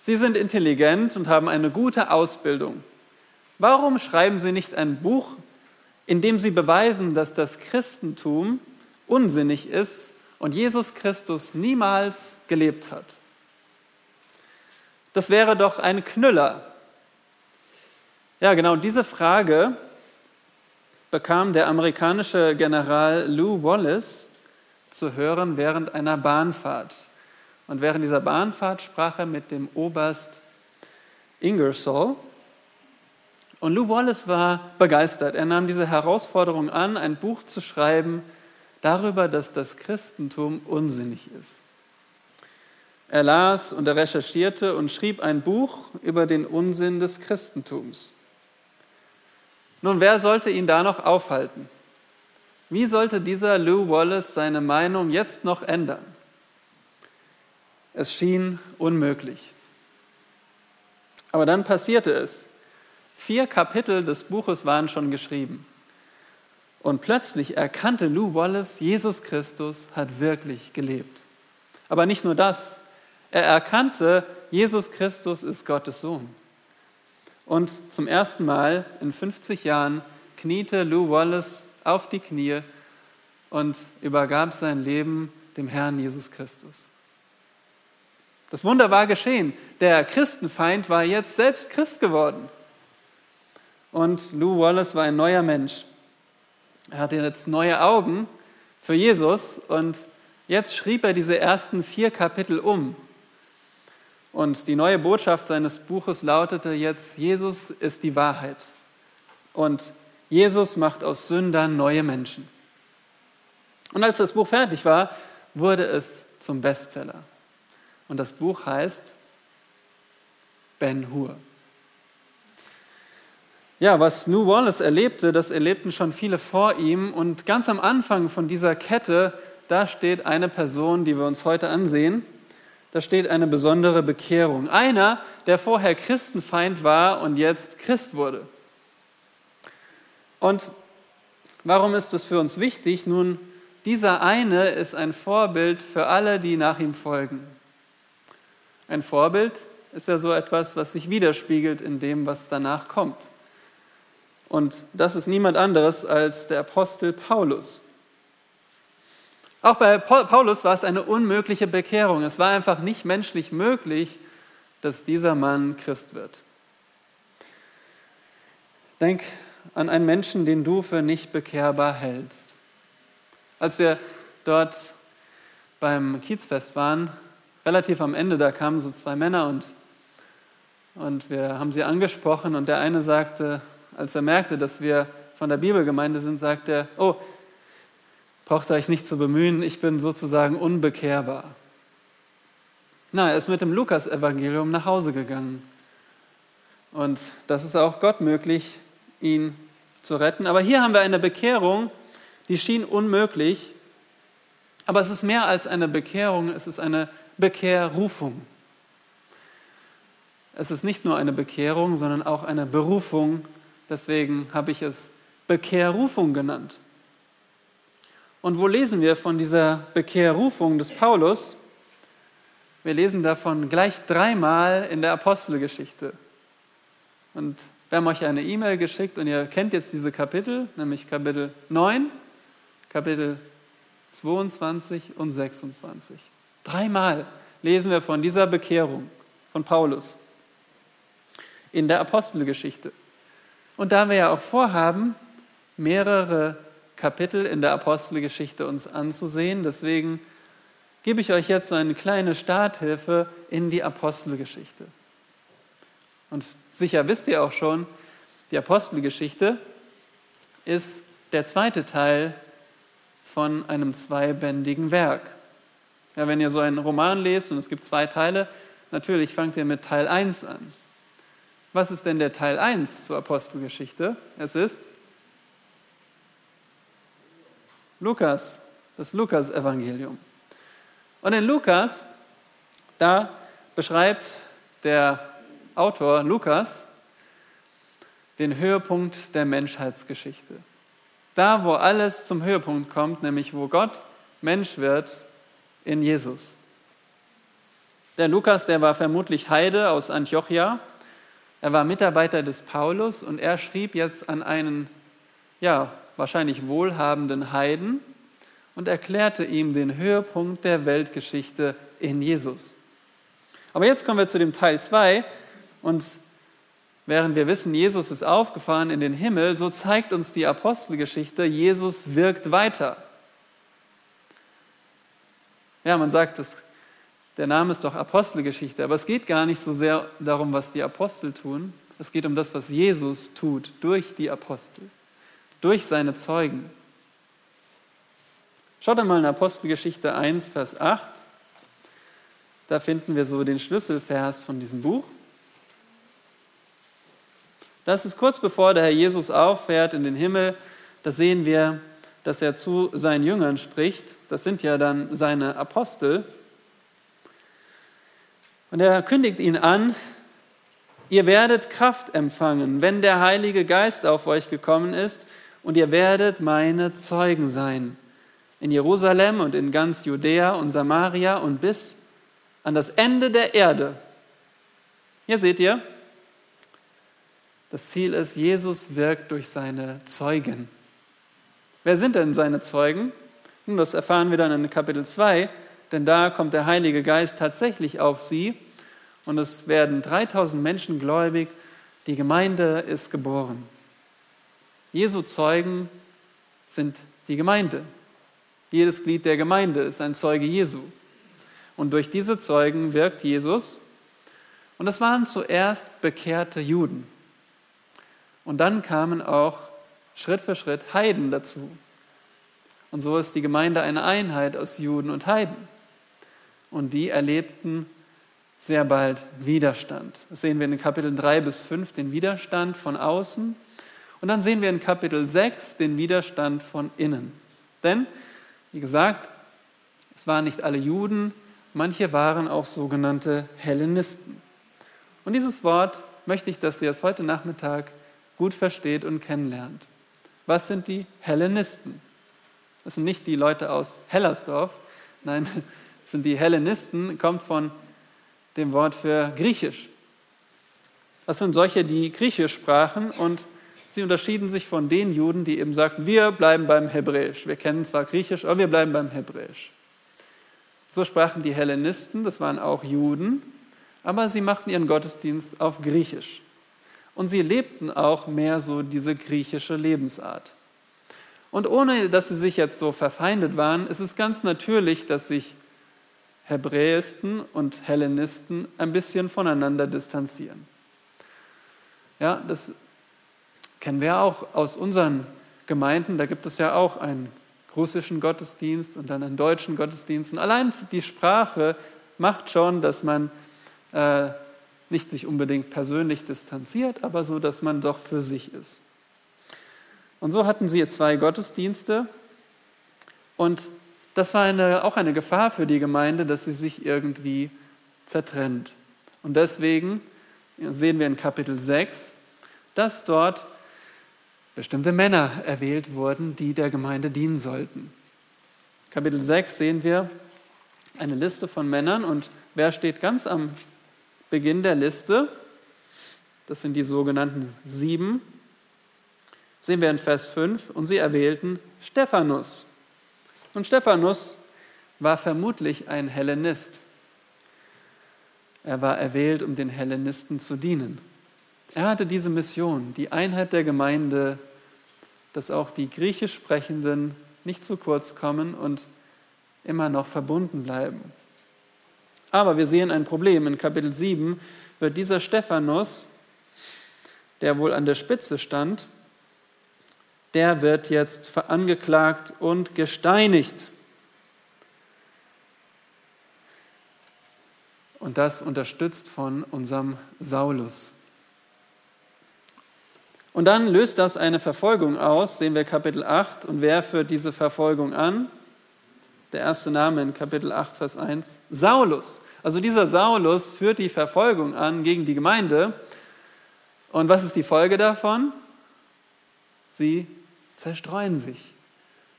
Sie sind intelligent und haben eine gute Ausbildung. Warum schreiben Sie nicht ein Buch, in dem Sie beweisen, dass das Christentum unsinnig ist und Jesus Christus niemals gelebt hat? Das wäre doch ein Knüller. Ja, genau diese Frage bekam der amerikanische General Lou Wallace zu hören während einer Bahnfahrt. Und während dieser Bahnfahrt sprach er mit dem Oberst Ingersoll. Und Lou Wallace war begeistert. Er nahm diese Herausforderung an, ein Buch zu schreiben darüber, dass das Christentum unsinnig ist. Er las und er recherchierte und schrieb ein Buch über den Unsinn des Christentums. Nun, wer sollte ihn da noch aufhalten? Wie sollte dieser Lou Wallace seine Meinung jetzt noch ändern? Es schien unmöglich. Aber dann passierte es. Vier Kapitel des Buches waren schon geschrieben. Und plötzlich erkannte Lou Wallace, Jesus Christus hat wirklich gelebt. Aber nicht nur das, er erkannte, Jesus Christus ist Gottes Sohn. Und zum ersten Mal in 50 Jahren kniete Lou Wallace auf die Knie und übergab sein Leben dem Herrn Jesus Christus. Das Wunder war geschehen. Der Christenfeind war jetzt selbst Christ geworden. Und Lou Wallace war ein neuer Mensch. Er hatte jetzt neue Augen für Jesus und jetzt schrieb er diese ersten vier Kapitel um und die neue Botschaft seines Buches lautete jetzt, Jesus ist die Wahrheit. Und Jesus macht aus Sündern neue Menschen. Und als das Buch fertig war, wurde es zum Bestseller. Und das Buch heißt Ben Hur. Ja, was New Wallace erlebte, das erlebten schon viele vor ihm. Und ganz am Anfang von dieser Kette, da steht eine Person, die wir uns heute ansehen da steht eine besondere Bekehrung. Einer, der vorher Christenfeind war und jetzt Christ wurde. Und warum ist das für uns wichtig? Nun, dieser eine ist ein Vorbild für alle, die nach ihm folgen. Ein Vorbild ist ja so etwas, was sich widerspiegelt in dem, was danach kommt. Und das ist niemand anderes als der Apostel Paulus. Auch bei Paulus war es eine unmögliche Bekehrung. Es war einfach nicht menschlich möglich, dass dieser Mann Christ wird. Denk an einen Menschen, den du für nicht bekehrbar hältst. Als wir dort beim Kiezfest waren, relativ am Ende, da kamen so zwei Männer und, und wir haben sie angesprochen und der eine sagte, als er merkte, dass wir von der Bibelgemeinde sind, sagte er, oh, braucht ihr euch nicht zu bemühen, ich bin sozusagen unbekehrbar. Na, er ist mit dem Lukas-Evangelium nach Hause gegangen. Und das ist auch Gott möglich, ihn zu retten. Aber hier haben wir eine Bekehrung, die schien unmöglich. Aber es ist mehr als eine Bekehrung, es ist eine Bekehrrufung. Es ist nicht nur eine Bekehrung, sondern auch eine Berufung. Deswegen habe ich es Bekehrrufung genannt. Und wo lesen wir von dieser Bekehrrufung des Paulus? Wir lesen davon gleich dreimal in der Apostelgeschichte. Und wir haben euch eine E-Mail geschickt und ihr kennt jetzt diese Kapitel, nämlich Kapitel 9, Kapitel 22 und 26. Dreimal lesen wir von dieser Bekehrung von Paulus in der Apostelgeschichte. Und da wir ja auch vorhaben, mehrere Kapitel in der Apostelgeschichte uns anzusehen. Deswegen gebe ich euch jetzt so eine kleine Starthilfe in die Apostelgeschichte. Und sicher wisst ihr auch schon, die Apostelgeschichte ist der zweite Teil von einem zweibändigen Werk. Ja, wenn ihr so einen Roman lest und es gibt zwei Teile, natürlich fangt ihr mit Teil 1 an. Was ist denn der Teil 1 zur Apostelgeschichte? Es ist Lukas, das Lukas-Evangelium. Und in Lukas, da beschreibt der Autor Lukas den Höhepunkt der Menschheitsgeschichte. Da, wo alles zum Höhepunkt kommt, nämlich wo Gott Mensch wird in Jesus. Der Lukas, der war vermutlich Heide aus Antiochia. Er war Mitarbeiter des Paulus und er schrieb jetzt an einen, ja, wahrscheinlich wohlhabenden Heiden und erklärte ihm den Höhepunkt der Weltgeschichte in Jesus. Aber jetzt kommen wir zu dem Teil 2 und während wir wissen, Jesus ist aufgefahren in den Himmel, so zeigt uns die Apostelgeschichte, Jesus wirkt weiter. Ja, man sagt, das, der Name ist doch Apostelgeschichte, aber es geht gar nicht so sehr darum, was die Apostel tun. Es geht um das, was Jesus tut durch die Apostel, durch seine Zeugen. Schaut einmal in Apostelgeschichte 1, Vers 8. Da finden wir so den Schlüsselvers von diesem Buch. Das ist kurz bevor der Herr Jesus auffährt in den Himmel. Da sehen wir, dass er zu seinen Jüngern spricht. Das sind ja dann seine Apostel. Und er kündigt ihnen an, ihr werdet Kraft empfangen, wenn der Heilige Geist auf euch gekommen ist, und ihr werdet meine Zeugen sein in Jerusalem und in ganz Judäa und Samaria und bis an das Ende der Erde. Hier seht ihr, das Ziel ist, Jesus wirkt durch seine Zeugen. Wer sind denn seine Zeugen? Nun, das erfahren wir dann in Kapitel 2, denn da kommt der Heilige Geist tatsächlich auf sie und es werden 3000 Menschen gläubig, die Gemeinde ist geboren. Jesu Zeugen sind die Gemeinde. Jedes Glied der Gemeinde ist ein Zeuge Jesu. Und durch diese Zeugen wirkt Jesus. Und es waren zuerst bekehrte Juden. Und dann kamen auch Schritt für Schritt Heiden dazu. Und so ist die Gemeinde eine Einheit aus Juden und Heiden. Und die erlebten sehr bald Widerstand. Das sehen wir in Kapitel 3 bis 5, den Widerstand von außen. Und dann sehen wir in Kapitel 6 den Widerstand von innen. Denn wie gesagt, es waren nicht alle Juden, manche waren auch sogenannte Hellenisten. Und dieses Wort möchte ich, dass ihr es heute Nachmittag gut versteht und kennenlernt. Was sind die Hellenisten? Das sind nicht die Leute aus Hellersdorf, nein, das sind die Hellenisten, kommt von dem Wort für Griechisch. Das sind solche, die Griechisch sprachen und Sie unterschieden sich von den Juden, die eben sagten, wir bleiben beim Hebräisch. Wir kennen zwar Griechisch, aber wir bleiben beim Hebräisch. So sprachen die Hellenisten, das waren auch Juden, aber sie machten ihren Gottesdienst auf Griechisch. Und sie lebten auch mehr so diese griechische Lebensart. Und ohne dass sie sich jetzt so verfeindet waren, ist es ganz natürlich, dass sich Hebräisten und Hellenisten ein bisschen voneinander distanzieren. Ja, das kennen wir auch aus unseren Gemeinden. Da gibt es ja auch einen russischen Gottesdienst und dann einen deutschen Gottesdienst. Und allein die Sprache macht schon, dass man äh, nicht sich unbedingt persönlich distanziert, aber so, dass man doch für sich ist. Und so hatten sie zwei Gottesdienste und das war eine, auch eine Gefahr für die Gemeinde, dass sie sich irgendwie zertrennt. Und deswegen sehen wir in Kapitel 6, dass dort bestimmte Männer erwählt wurden, die der Gemeinde dienen sollten. Kapitel 6 sehen wir eine Liste von Männern und wer steht ganz am Beginn der Liste? Das sind die sogenannten sieben. Sehen wir in Vers 5 und sie erwählten Stephanus. Und Stephanus war vermutlich ein Hellenist. Er war erwählt, um den Hellenisten zu dienen. Er hatte diese Mission, die Einheit der Gemeinde, dass auch die griechisch Sprechenden nicht zu kurz kommen und immer noch verbunden bleiben. Aber wir sehen ein Problem. In Kapitel 7 wird dieser Stephanus, der wohl an der Spitze stand, der wird jetzt angeklagt und gesteinigt. Und das unterstützt von unserem Saulus. Und dann löst das eine Verfolgung aus, sehen wir Kapitel 8. Und wer führt diese Verfolgung an? Der erste Name in Kapitel 8, Vers 1, Saulus. Also dieser Saulus führt die Verfolgung an gegen die Gemeinde. Und was ist die Folge davon? Sie zerstreuen sich.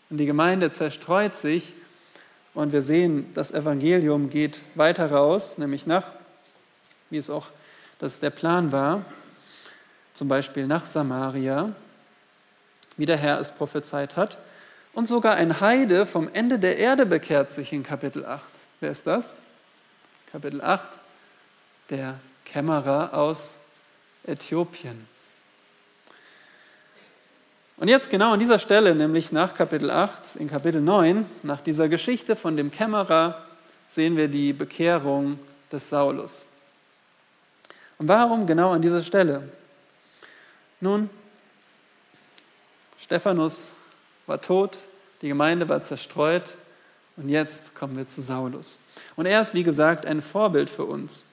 Und die Gemeinde zerstreut sich. Und wir sehen, das Evangelium geht weiter raus, nämlich nach, wie es auch das der Plan war, zum Beispiel nach Samaria, wie der Herr es prophezeit hat. Und sogar ein Heide vom Ende der Erde bekehrt sich in Kapitel 8. Wer ist das? Kapitel 8, der Kämmerer aus Äthiopien. Und jetzt genau an dieser Stelle, nämlich nach Kapitel 8, in Kapitel 9, nach dieser Geschichte von dem Kämmerer, sehen wir die Bekehrung des Saulus. Und warum genau an dieser Stelle? Nun, Stephanus war tot, die Gemeinde war zerstreut und jetzt kommen wir zu Saulus. Und er ist, wie gesagt, ein Vorbild für uns.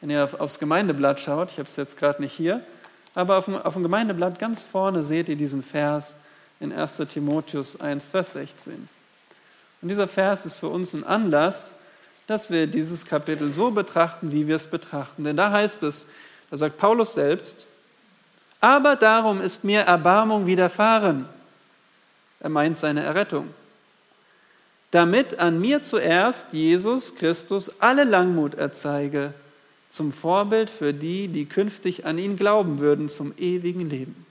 Wenn ihr aufs Gemeindeblatt schaut, ich habe es jetzt gerade nicht hier, aber auf dem, auf dem Gemeindeblatt ganz vorne seht ihr diesen Vers in 1 Timotheus 1, Vers 16. Und dieser Vers ist für uns ein Anlass, dass wir dieses Kapitel so betrachten, wie wir es betrachten. Denn da heißt es, da sagt Paulus selbst, aber darum ist mir Erbarmung widerfahren. Er meint seine Errettung. Damit an mir zuerst Jesus Christus alle Langmut erzeige, zum Vorbild für die, die künftig an ihn glauben würden, zum ewigen Leben.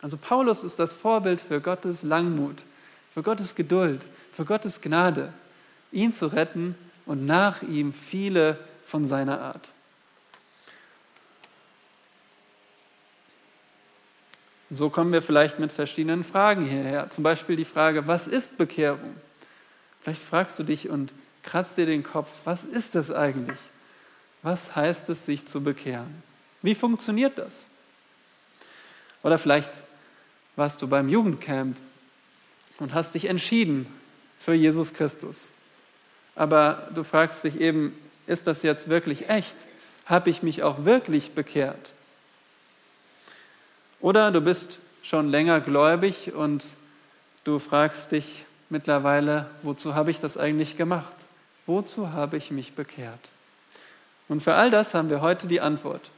Also Paulus ist das Vorbild für Gottes Langmut, für Gottes Geduld, für Gottes Gnade, ihn zu retten und nach ihm viele von seiner Art. Und so kommen wir vielleicht mit verschiedenen Fragen hierher. Zum Beispiel die Frage, was ist Bekehrung? Vielleicht fragst du dich und kratzt dir den Kopf, was ist das eigentlich? Was heißt es, sich zu bekehren? Wie funktioniert das? Oder vielleicht warst du beim Jugendcamp und hast dich entschieden für Jesus Christus. Aber du fragst dich eben, ist das jetzt wirklich echt? Habe ich mich auch wirklich bekehrt? Oder du bist schon länger gläubig und du fragst dich mittlerweile, wozu habe ich das eigentlich gemacht? Wozu habe ich mich bekehrt? Und für all das haben wir heute die Antwort.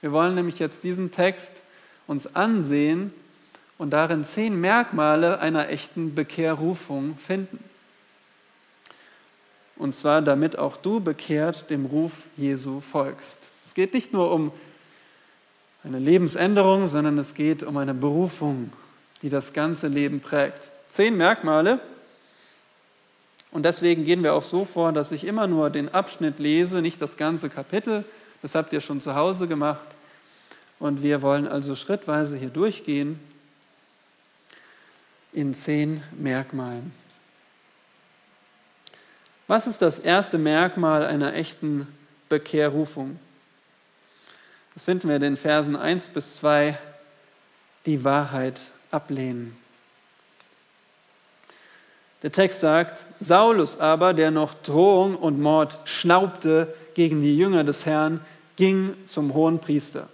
Wir wollen nämlich jetzt diesen Text uns ansehen und darin zehn Merkmale einer echten Bekehrrufung finden. Und zwar damit auch du bekehrt dem Ruf Jesu folgst. Es geht nicht nur um eine Lebensänderung, sondern es geht um eine Berufung, die das ganze Leben prägt. Zehn Merkmale. Und deswegen gehen wir auch so vor, dass ich immer nur den Abschnitt lese, nicht das ganze Kapitel. Das habt ihr schon zu Hause gemacht. Und wir wollen also schrittweise hier durchgehen in zehn Merkmalen. Was ist das erste Merkmal einer echten Bekehrrufung? Das finden wir in den Versen 1 bis 2, die Wahrheit ablehnen. Der Text sagt, Saulus aber, der noch Drohung und Mord schnaubte gegen die Jünger des Herrn, ging zum hohen Priester.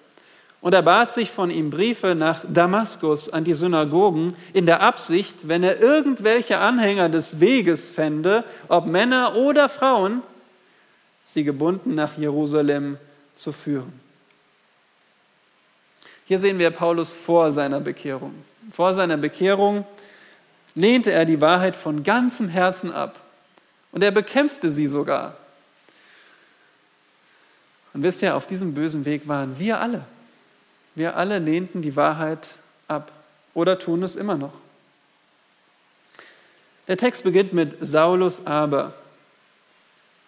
Und er bat sich von ihm Briefe nach Damaskus an die Synagogen in der Absicht, wenn er irgendwelche Anhänger des Weges fände, ob Männer oder Frauen, sie gebunden nach Jerusalem zu führen. Hier sehen wir Paulus vor seiner Bekehrung. Vor seiner Bekehrung lehnte er die Wahrheit von ganzem Herzen ab und er bekämpfte sie sogar. Und wisst ihr, auf diesem bösen Weg waren wir alle. Wir alle lehnten die Wahrheit ab oder tun es immer noch. Der Text beginnt mit Saulus aber.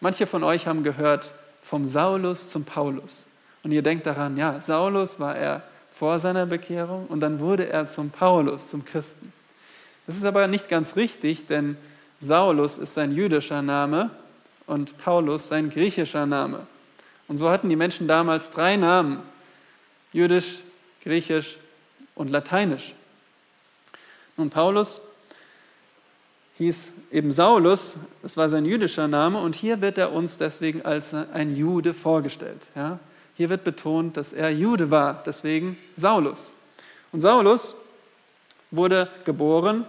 Manche von euch haben gehört vom Saulus zum Paulus. Und ihr denkt daran, ja, Saulus war er vor seiner Bekehrung und dann wurde er zum Paulus, zum Christen. Das ist aber nicht ganz richtig, denn Saulus ist sein jüdischer Name und Paulus sein griechischer Name. Und so hatten die Menschen damals drei Namen, jüdisch, griechisch und lateinisch. Nun, Paulus hieß eben Saulus, das war sein jüdischer Name, und hier wird er uns deswegen als ein Jude vorgestellt. Ja? Hier wird betont, dass er Jude war, deswegen Saulus. Und Saulus wurde geboren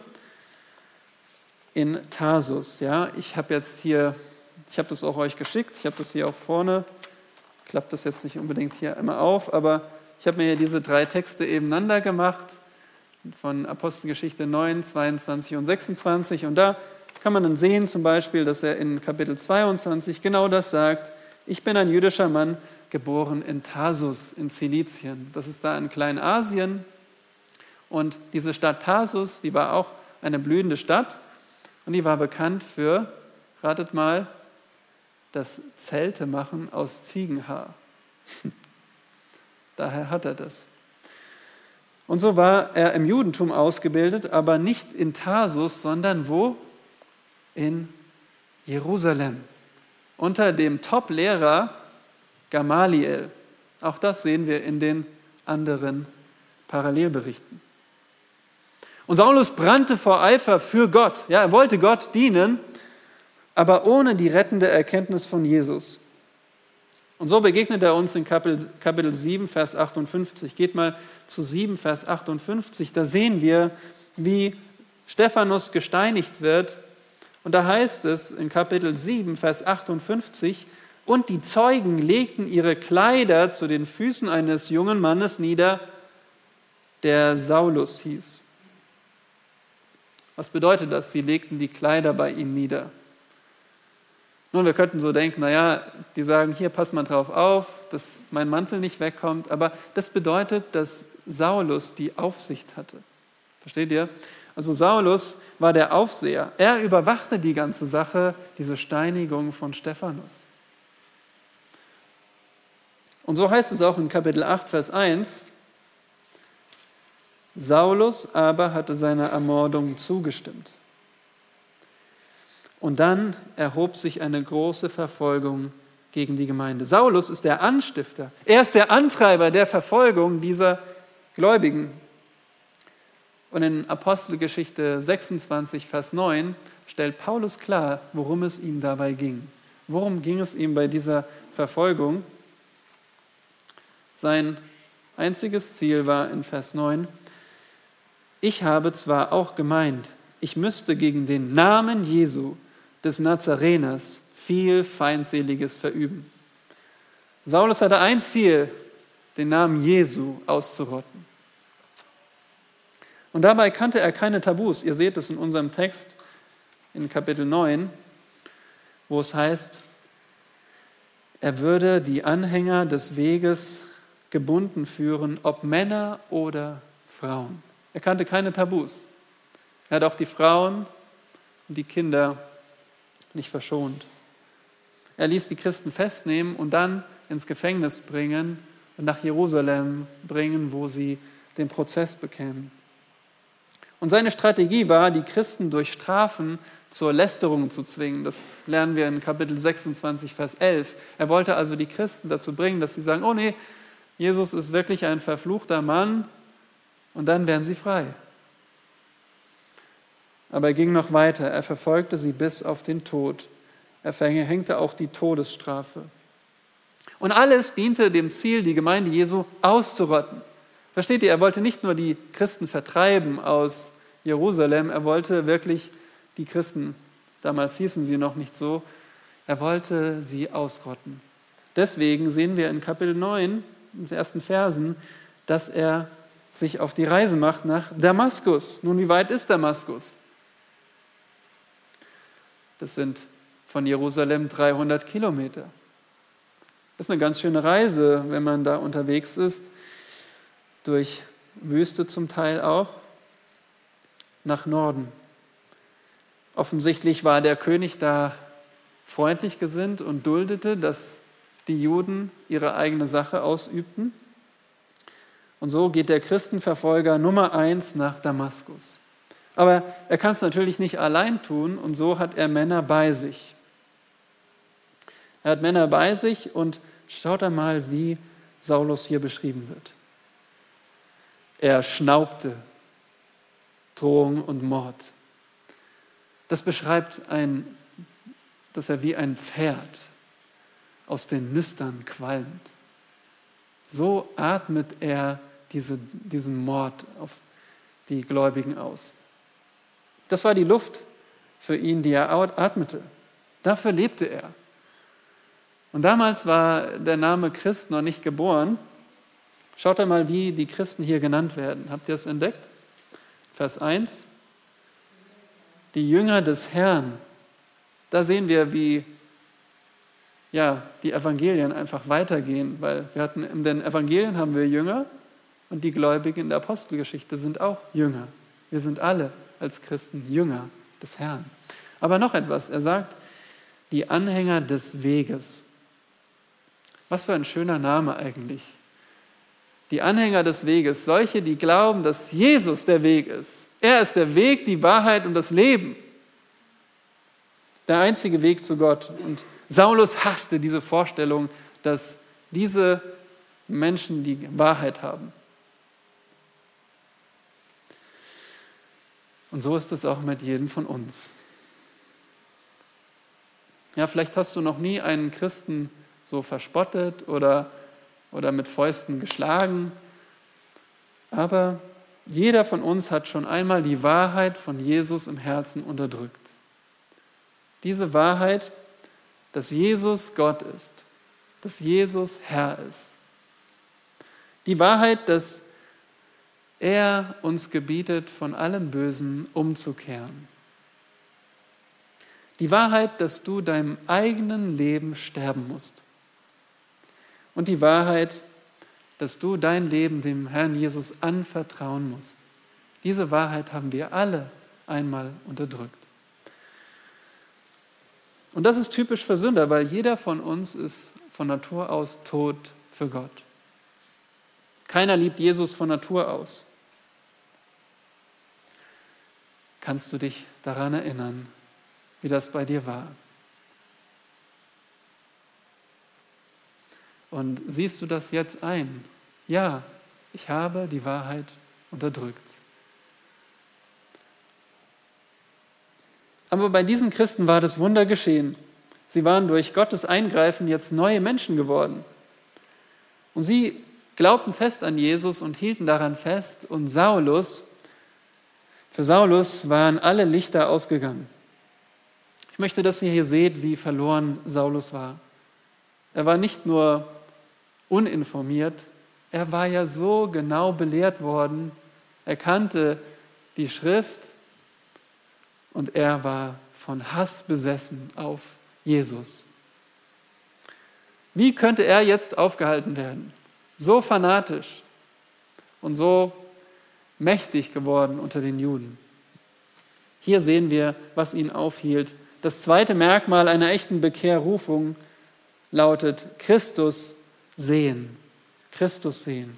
in Tarsus. Ja, ich habe jetzt hier, ich habe das auch euch geschickt, ich habe das hier auch vorne, klappt das jetzt nicht unbedingt hier immer auf, aber ich habe mir hier diese drei Texte ebeneinander gemacht von Apostelgeschichte 9, 22 und 26. Und da kann man dann sehen zum Beispiel, dass er in Kapitel 22 genau das sagt. Ich bin ein jüdischer Mann, geboren in Tarsus in Zilizien. Das ist da in Kleinasien. Und diese Stadt Tarsus, die war auch eine blühende Stadt und die war bekannt für, ratet mal, das Zelte machen aus Ziegenhaar. Daher hat er das. Und so war er im Judentum ausgebildet, aber nicht in Tarsus, sondern wo? In Jerusalem. Unter dem Top-Lehrer Gamaliel. Auch das sehen wir in den anderen Parallelberichten. Und Saulus brannte vor Eifer für Gott. Ja, er wollte Gott dienen, aber ohne die rettende Erkenntnis von Jesus. Und so begegnet er uns in Kapitel, Kapitel 7, Vers 58. Geht mal zu 7, Vers 58. Da sehen wir, wie Stephanus gesteinigt wird. Und da heißt es in Kapitel 7, Vers 58, und die Zeugen legten ihre Kleider zu den Füßen eines jungen Mannes nieder, der Saulus hieß. Was bedeutet das? Sie legten die Kleider bei ihm nieder. Nun, wir könnten so denken, naja, die sagen, hier, pass mal drauf auf, dass mein Mantel nicht wegkommt. Aber das bedeutet, dass Saulus die Aufsicht hatte. Versteht ihr? Also Saulus war der Aufseher. Er überwachte die ganze Sache, diese Steinigung von Stephanus. Und so heißt es auch in Kapitel 8, Vers 1, Saulus aber hatte seiner Ermordung zugestimmt. Und dann erhob sich eine große Verfolgung gegen die Gemeinde. Saulus ist der Anstifter. Er ist der Antreiber der Verfolgung dieser Gläubigen. Und in Apostelgeschichte 26, Vers 9 stellt Paulus klar, worum es ihm dabei ging. Worum ging es ihm bei dieser Verfolgung? Sein einziges Ziel war in Vers 9, ich habe zwar auch gemeint, ich müsste gegen den Namen Jesu des Nazareners viel Feindseliges verüben. Saulus hatte ein Ziel, den Namen Jesu auszurotten. Und dabei kannte er keine Tabus. Ihr seht es in unserem Text in Kapitel 9, wo es heißt, er würde die Anhänger des Weges gebunden führen, ob Männer oder Frauen. Er kannte keine Tabus. Er hat auch die Frauen und die Kinder nicht verschont. Er ließ die Christen festnehmen und dann ins Gefängnis bringen und nach Jerusalem bringen, wo sie den Prozess bekämen. Und seine Strategie war, die Christen durch Strafen zur Lästerung zu zwingen. Das lernen wir in Kapitel 26, Vers 11. Er wollte also die Christen dazu bringen, dass sie sagen, oh nee, Jesus ist wirklich ein verfluchter Mann und dann werden sie frei. Aber er ging noch weiter. Er verfolgte sie bis auf den Tod. Er verhängte auch die Todesstrafe. Und alles diente dem Ziel, die Gemeinde Jesu auszurotten. Versteht ihr, er wollte nicht nur die Christen vertreiben aus Jerusalem, er wollte wirklich die Christen, damals hießen sie noch nicht so, er wollte sie ausrotten. Deswegen sehen wir in Kapitel 9, in den ersten Versen, dass er sich auf die Reise macht nach Damaskus. Nun, wie weit ist Damaskus? Das sind von Jerusalem 300 Kilometer. Das ist eine ganz schöne Reise, wenn man da unterwegs ist, durch Wüste zum Teil auch, nach Norden. Offensichtlich war der König da freundlich gesinnt und duldete, dass die Juden ihre eigene Sache ausübten. Und so geht der Christenverfolger Nummer eins nach Damaskus. Aber er kann es natürlich nicht allein tun und so hat er Männer bei sich. Er hat Männer bei sich und schaut einmal, wie Saulus hier beschrieben wird. Er schnaubte Drohung und Mord. Das beschreibt ein, dass er wie ein Pferd aus den Nüstern qualmt. So atmet er diese, diesen Mord auf die Gläubigen aus. Das war die Luft für ihn, die er atmete. Dafür lebte er. Und damals war der Name Christ noch nicht geboren. Schaut einmal, wie die Christen hier genannt werden. Habt ihr es entdeckt? Vers 1, die Jünger des Herrn. Da sehen wir, wie ja, die Evangelien einfach weitergehen, weil wir hatten in den Evangelien haben wir Jünger und die Gläubigen in der Apostelgeschichte sind auch Jünger. Wir sind alle als Christen Jünger des Herrn. Aber noch etwas, er sagt, die Anhänger des Weges. Was für ein schöner Name eigentlich. Die Anhänger des Weges, solche, die glauben, dass Jesus der Weg ist. Er ist der Weg, die Wahrheit und das Leben. Der einzige Weg zu Gott. Und Saulus hasste diese Vorstellung, dass diese Menschen die Wahrheit haben. Und so ist es auch mit jedem von uns. Ja, vielleicht hast du noch nie einen Christen so verspottet oder, oder mit Fäusten geschlagen, aber jeder von uns hat schon einmal die Wahrheit von Jesus im Herzen unterdrückt. Diese Wahrheit, dass Jesus Gott ist, dass Jesus Herr ist. Die Wahrheit, dass er uns gebietet, von allem Bösen umzukehren. Die Wahrheit, dass du deinem eigenen Leben sterben musst. Und die Wahrheit, dass du dein Leben dem Herrn Jesus anvertrauen musst. Diese Wahrheit haben wir alle einmal unterdrückt. Und das ist typisch für Sünder, weil jeder von uns ist von Natur aus tot für Gott. Keiner liebt Jesus von Natur aus. Kannst du dich daran erinnern, wie das bei dir war? Und siehst du das jetzt ein? Ja, ich habe die Wahrheit unterdrückt. Aber bei diesen Christen war das Wunder geschehen. Sie waren durch Gottes Eingreifen jetzt neue Menschen geworden. Und sie glaubten fest an Jesus und hielten daran fest. Und Saulus, für Saulus waren alle Lichter ausgegangen. Ich möchte, dass ihr hier seht, wie verloren Saulus war. Er war nicht nur uninformiert, er war ja so genau belehrt worden, er kannte die Schrift und er war von Hass besessen auf Jesus. Wie könnte er jetzt aufgehalten werden? So fanatisch und so mächtig geworden unter den Juden. Hier sehen wir, was ihn aufhielt. Das zweite Merkmal einer echten Bekehrrufung lautet Christus sehen. Christus sehen.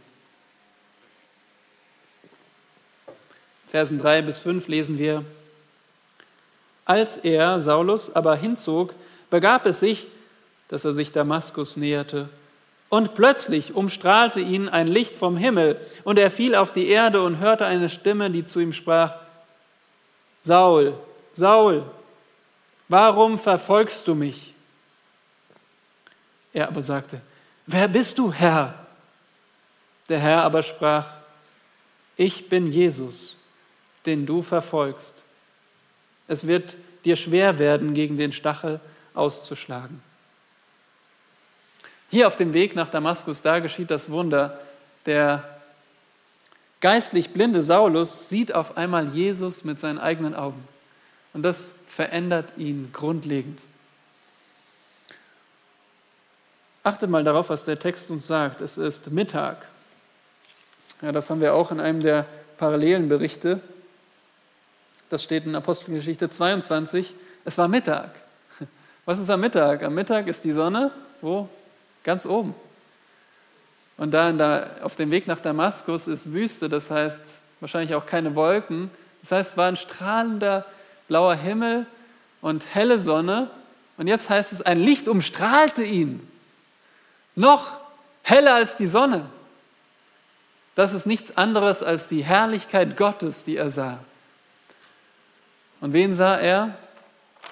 Versen 3 bis 5 lesen wir, als er, Saulus, aber hinzog, begab es sich, dass er sich Damaskus näherte. Und plötzlich umstrahlte ihn ein Licht vom Himmel, und er fiel auf die Erde und hörte eine Stimme, die zu ihm sprach, Saul, Saul, warum verfolgst du mich? Er aber sagte, wer bist du, Herr? Der Herr aber sprach, ich bin Jesus, den du verfolgst. Es wird dir schwer werden, gegen den Stachel auszuschlagen. Hier auf dem Weg nach Damaskus, da geschieht das Wunder. Der geistlich blinde Saulus sieht auf einmal Jesus mit seinen eigenen Augen. Und das verändert ihn grundlegend. Achte mal darauf, was der Text uns sagt. Es ist Mittag. Ja, das haben wir auch in einem der parallelen Berichte. Das steht in Apostelgeschichte 22. Es war Mittag. Was ist am Mittag? Am Mittag ist die Sonne wo? Ganz oben. Und da, da auf dem Weg nach Damaskus ist Wüste, das heißt wahrscheinlich auch keine Wolken. Das heißt, es war ein strahlender blauer Himmel und helle Sonne. Und jetzt heißt es, ein Licht umstrahlte ihn. Noch heller als die Sonne. Das ist nichts anderes als die Herrlichkeit Gottes, die er sah. Und wen sah er?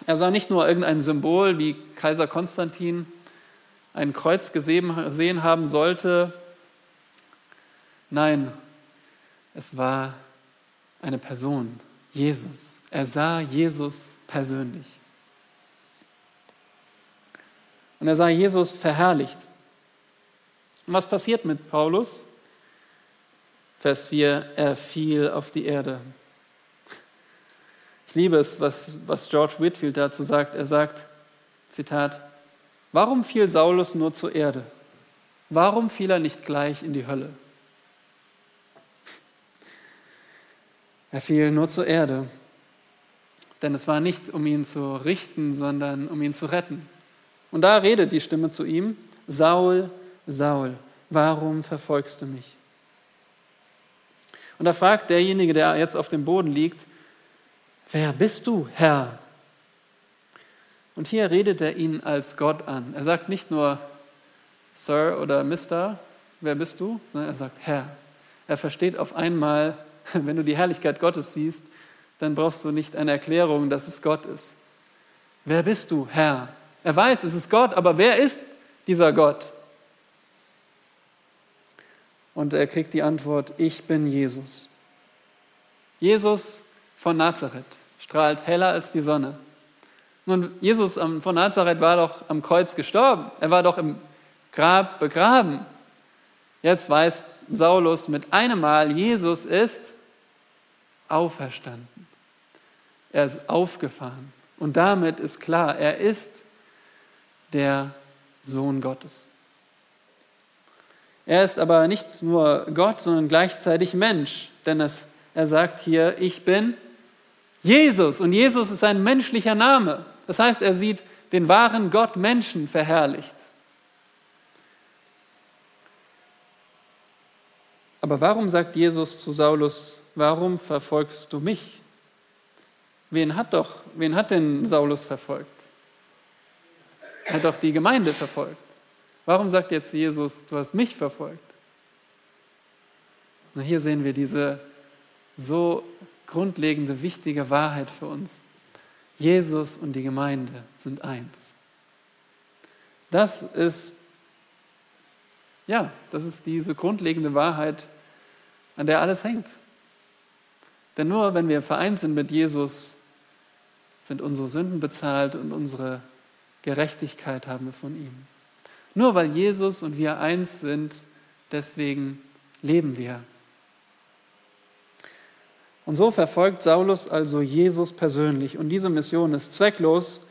Er sah nicht nur irgendein Symbol, wie Kaiser Konstantin ein Kreuz gesehen haben sollte. Nein, es war eine Person, Jesus. Er sah Jesus persönlich. Und er sah Jesus verherrlicht. Und was passiert mit Paulus? Vers 4, er fiel auf die Erde. Ich liebe es, was, was George Whitfield dazu sagt. Er sagt, Zitat, warum fiel Saulus nur zur Erde? Warum fiel er nicht gleich in die Hölle? Er fiel nur zur Erde, denn es war nicht, um ihn zu richten, sondern um ihn zu retten. Und da redet die Stimme zu ihm, Saul, Saul, warum verfolgst du mich? Und da fragt derjenige, der jetzt auf dem Boden liegt, wer bist du, Herr? Und hier redet er ihn als Gott an. Er sagt nicht nur Sir oder Mister, wer bist du, sondern er sagt Herr. Er versteht auf einmal, wenn du die Herrlichkeit Gottes siehst, dann brauchst du nicht eine Erklärung, dass es Gott ist. Wer bist du, Herr? Er weiß, es ist Gott, aber wer ist dieser Gott? Und er kriegt die Antwort, ich bin Jesus. Jesus von Nazareth strahlt heller als die Sonne. Nun, Jesus von Nazareth war doch am Kreuz gestorben. Er war doch im Grab begraben. Jetzt weiß Saulus mit einem Mal, Jesus ist auferstanden. Er ist aufgefahren. Und damit ist klar, er ist der Sohn Gottes. Er ist aber nicht nur Gott, sondern gleichzeitig Mensch, denn es, er sagt hier, ich bin Jesus und Jesus ist ein menschlicher Name. Das heißt, er sieht den wahren Gott Menschen verherrlicht. Aber warum sagt Jesus zu Saulus, warum verfolgst du mich? Wen hat doch, wen hat denn Saulus verfolgt? Er hat doch die Gemeinde verfolgt. Warum sagt jetzt Jesus, du hast mich verfolgt? Und hier sehen wir diese so grundlegende, wichtige Wahrheit für uns. Jesus und die Gemeinde sind eins. Das ist, ja, das ist diese grundlegende Wahrheit, an der alles hängt. Denn nur wenn wir vereint sind mit Jesus, sind unsere Sünden bezahlt und unsere Gerechtigkeit haben wir von ihm. Nur weil Jesus und wir eins sind, deswegen leben wir. Und so verfolgt Saulus also Jesus persönlich. Und diese Mission ist zwecklos.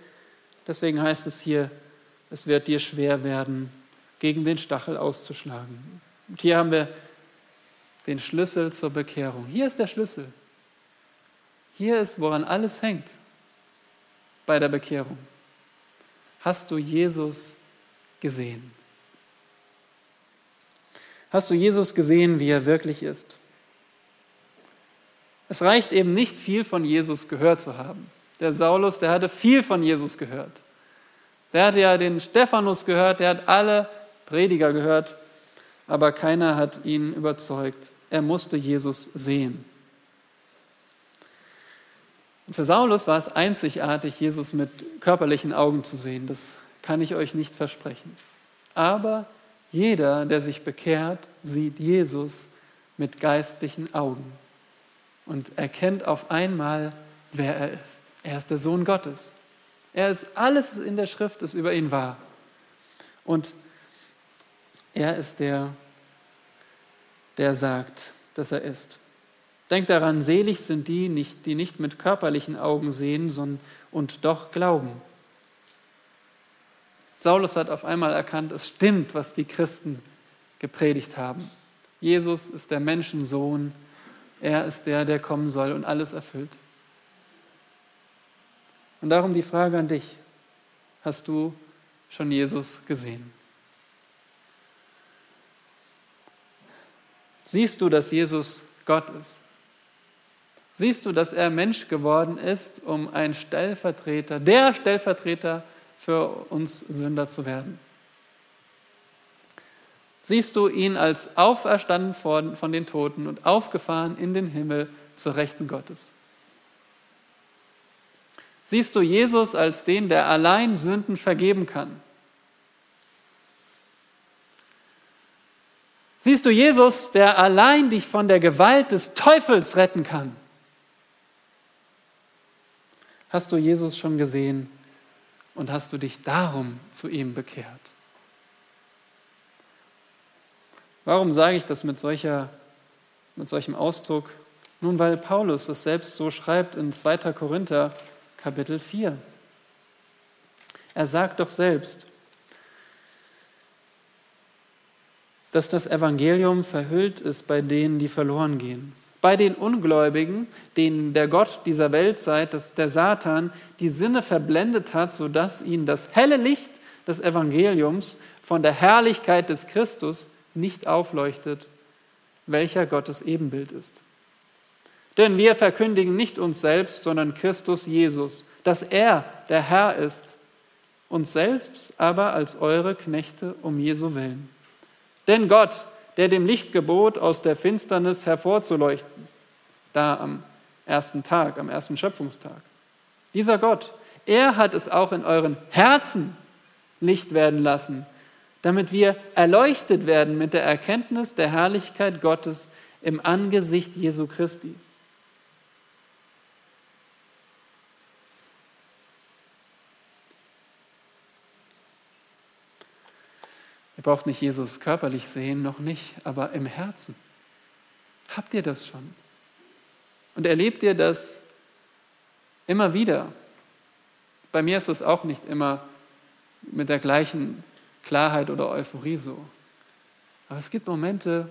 Deswegen heißt es hier, es wird dir schwer werden, gegen den Stachel auszuschlagen. Und hier haben wir den Schlüssel zur Bekehrung. Hier ist der Schlüssel. Hier ist, woran alles hängt bei der Bekehrung. Hast du Jesus gesehen? Hast du Jesus gesehen, wie er wirklich ist? Es reicht eben nicht viel von Jesus gehört zu haben. Der Saulus, der hatte viel von Jesus gehört. Der hatte ja den Stephanus gehört, der hat alle Prediger gehört, aber keiner hat ihn überzeugt. Er musste Jesus sehen. Für Saulus war es einzigartig, Jesus mit körperlichen Augen zu sehen. Das kann ich euch nicht versprechen. Aber jeder, der sich bekehrt, sieht Jesus mit geistlichen Augen und erkennt auf einmal, wer er ist. Er ist der Sohn Gottes. Er ist alles in der Schrift, das über ihn war. Und er ist der, der sagt, dass er ist. Denkt daran, selig sind die, nicht, die nicht mit körperlichen Augen sehen sondern, und doch glauben. Saulus hat auf einmal erkannt, es stimmt, was die Christen gepredigt haben. Jesus ist der Menschensohn, er ist der, der kommen soll und alles erfüllt. Und darum die Frage an dich, hast du schon Jesus gesehen? Siehst du, dass Jesus Gott ist? Siehst du, dass er Mensch geworden ist, um ein Stellvertreter, der Stellvertreter für uns Sünder zu werden? Siehst du ihn als auferstanden von den Toten und aufgefahren in den Himmel zur Rechten Gottes? Siehst du Jesus als den, der allein Sünden vergeben kann? Siehst du Jesus, der allein dich von der Gewalt des Teufels retten kann? Hast du Jesus schon gesehen und hast du dich darum zu ihm bekehrt? Warum sage ich das mit, solcher, mit solchem Ausdruck? Nun, weil Paulus es selbst so schreibt in 2. Korinther Kapitel 4. Er sagt doch selbst, dass das Evangelium verhüllt ist bei denen, die verloren gehen. Bei den Ungläubigen, denen der Gott dieser Weltzeit, dass der Satan, die Sinne verblendet hat, sodass ihnen das helle Licht des Evangeliums von der Herrlichkeit des Christus nicht aufleuchtet, welcher Gottes Ebenbild ist. Denn wir verkündigen nicht uns selbst, sondern Christus Jesus, dass er der Herr ist, uns selbst aber als eure Knechte um Jesu willen. Denn Gott, der dem Licht gebot, aus der Finsternis hervorzuleuchten, da am ersten Tag, am ersten Schöpfungstag, dieser Gott, er hat es auch in euren Herzen Licht werden lassen, damit wir erleuchtet werden mit der Erkenntnis der Herrlichkeit Gottes im Angesicht Jesu Christi. Ihr braucht nicht Jesus körperlich sehen, noch nicht, aber im Herzen. Habt ihr das schon? Und erlebt ihr das immer wieder? Bei mir ist es auch nicht immer mit der gleichen Klarheit oder Euphorie so. Aber es gibt Momente,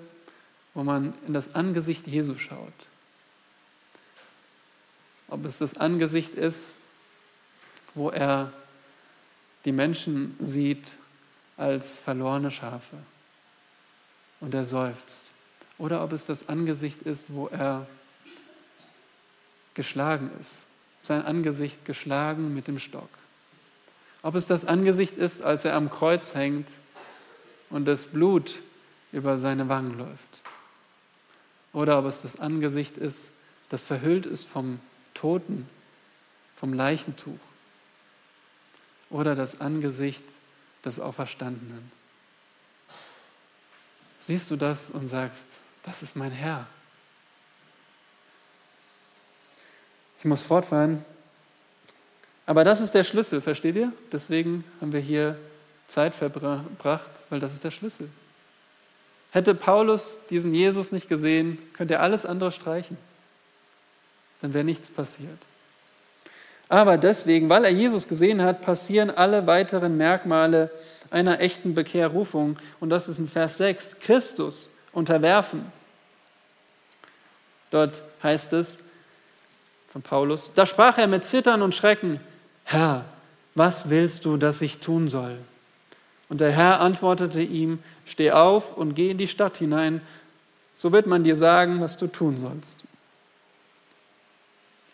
wo man in das Angesicht Jesu schaut. Ob es das Angesicht ist, wo er die Menschen sieht als verlorene Schafe und er seufzt. Oder ob es das Angesicht ist, wo er geschlagen ist, sein Angesicht geschlagen mit dem Stock. Ob es das Angesicht ist, als er am Kreuz hängt und das Blut über seine Wangen läuft. Oder ob es das Angesicht ist, das verhüllt ist vom Toten, vom Leichentuch. Oder das Angesicht des Auferstandenen. Siehst du das und sagst, das ist mein Herr. Ich muss fortfahren. Aber das ist der Schlüssel, versteht ihr? Deswegen haben wir hier Zeit verbracht, weil das ist der Schlüssel. Hätte Paulus diesen Jesus nicht gesehen, könnte er alles andere streichen. Dann wäre nichts passiert. Aber deswegen, weil er Jesus gesehen hat, passieren alle weiteren Merkmale einer echten Bekehrrufung. Und das ist in Vers 6, Christus unterwerfen. Dort heißt es von Paulus, da sprach er mit Zittern und Schrecken, Herr, was willst du, dass ich tun soll? Und der Herr antwortete ihm, steh auf und geh in die Stadt hinein, so wird man dir sagen, was du tun sollst.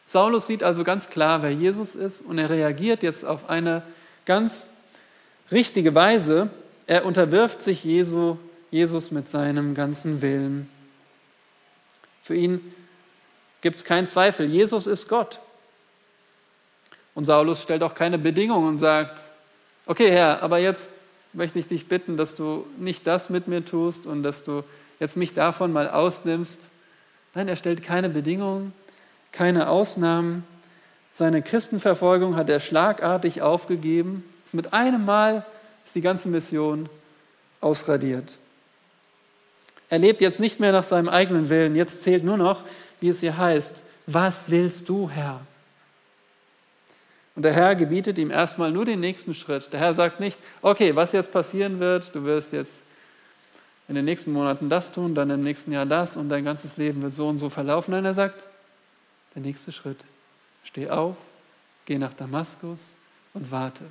Saulus sieht also ganz klar, wer Jesus ist und er reagiert jetzt auf eine ganz richtige Weise. Er unterwirft sich Jesu, Jesus mit seinem ganzen Willen. Für ihn gibt es keinen Zweifel, Jesus ist Gott. Und Saulus stellt auch keine Bedingungen und sagt, okay Herr, aber jetzt möchte ich dich bitten, dass du nicht das mit mir tust und dass du jetzt mich davon mal ausnimmst. Nein, er stellt keine Bedingungen, keine Ausnahmen. Seine Christenverfolgung hat er schlagartig aufgegeben. Mit einem Mal ist die ganze Mission ausradiert. Er lebt jetzt nicht mehr nach seinem eigenen Willen. Jetzt zählt nur noch, wie es hier heißt, was willst du, Herr? Und der Herr gebietet ihm erstmal nur den nächsten Schritt. Der Herr sagt nicht, okay, was jetzt passieren wird, du wirst jetzt in den nächsten Monaten das tun, dann im nächsten Jahr das und dein ganzes Leben wird so und so verlaufen. Nein, er sagt, der nächste Schritt. Steh auf, geh nach Damaskus und warte.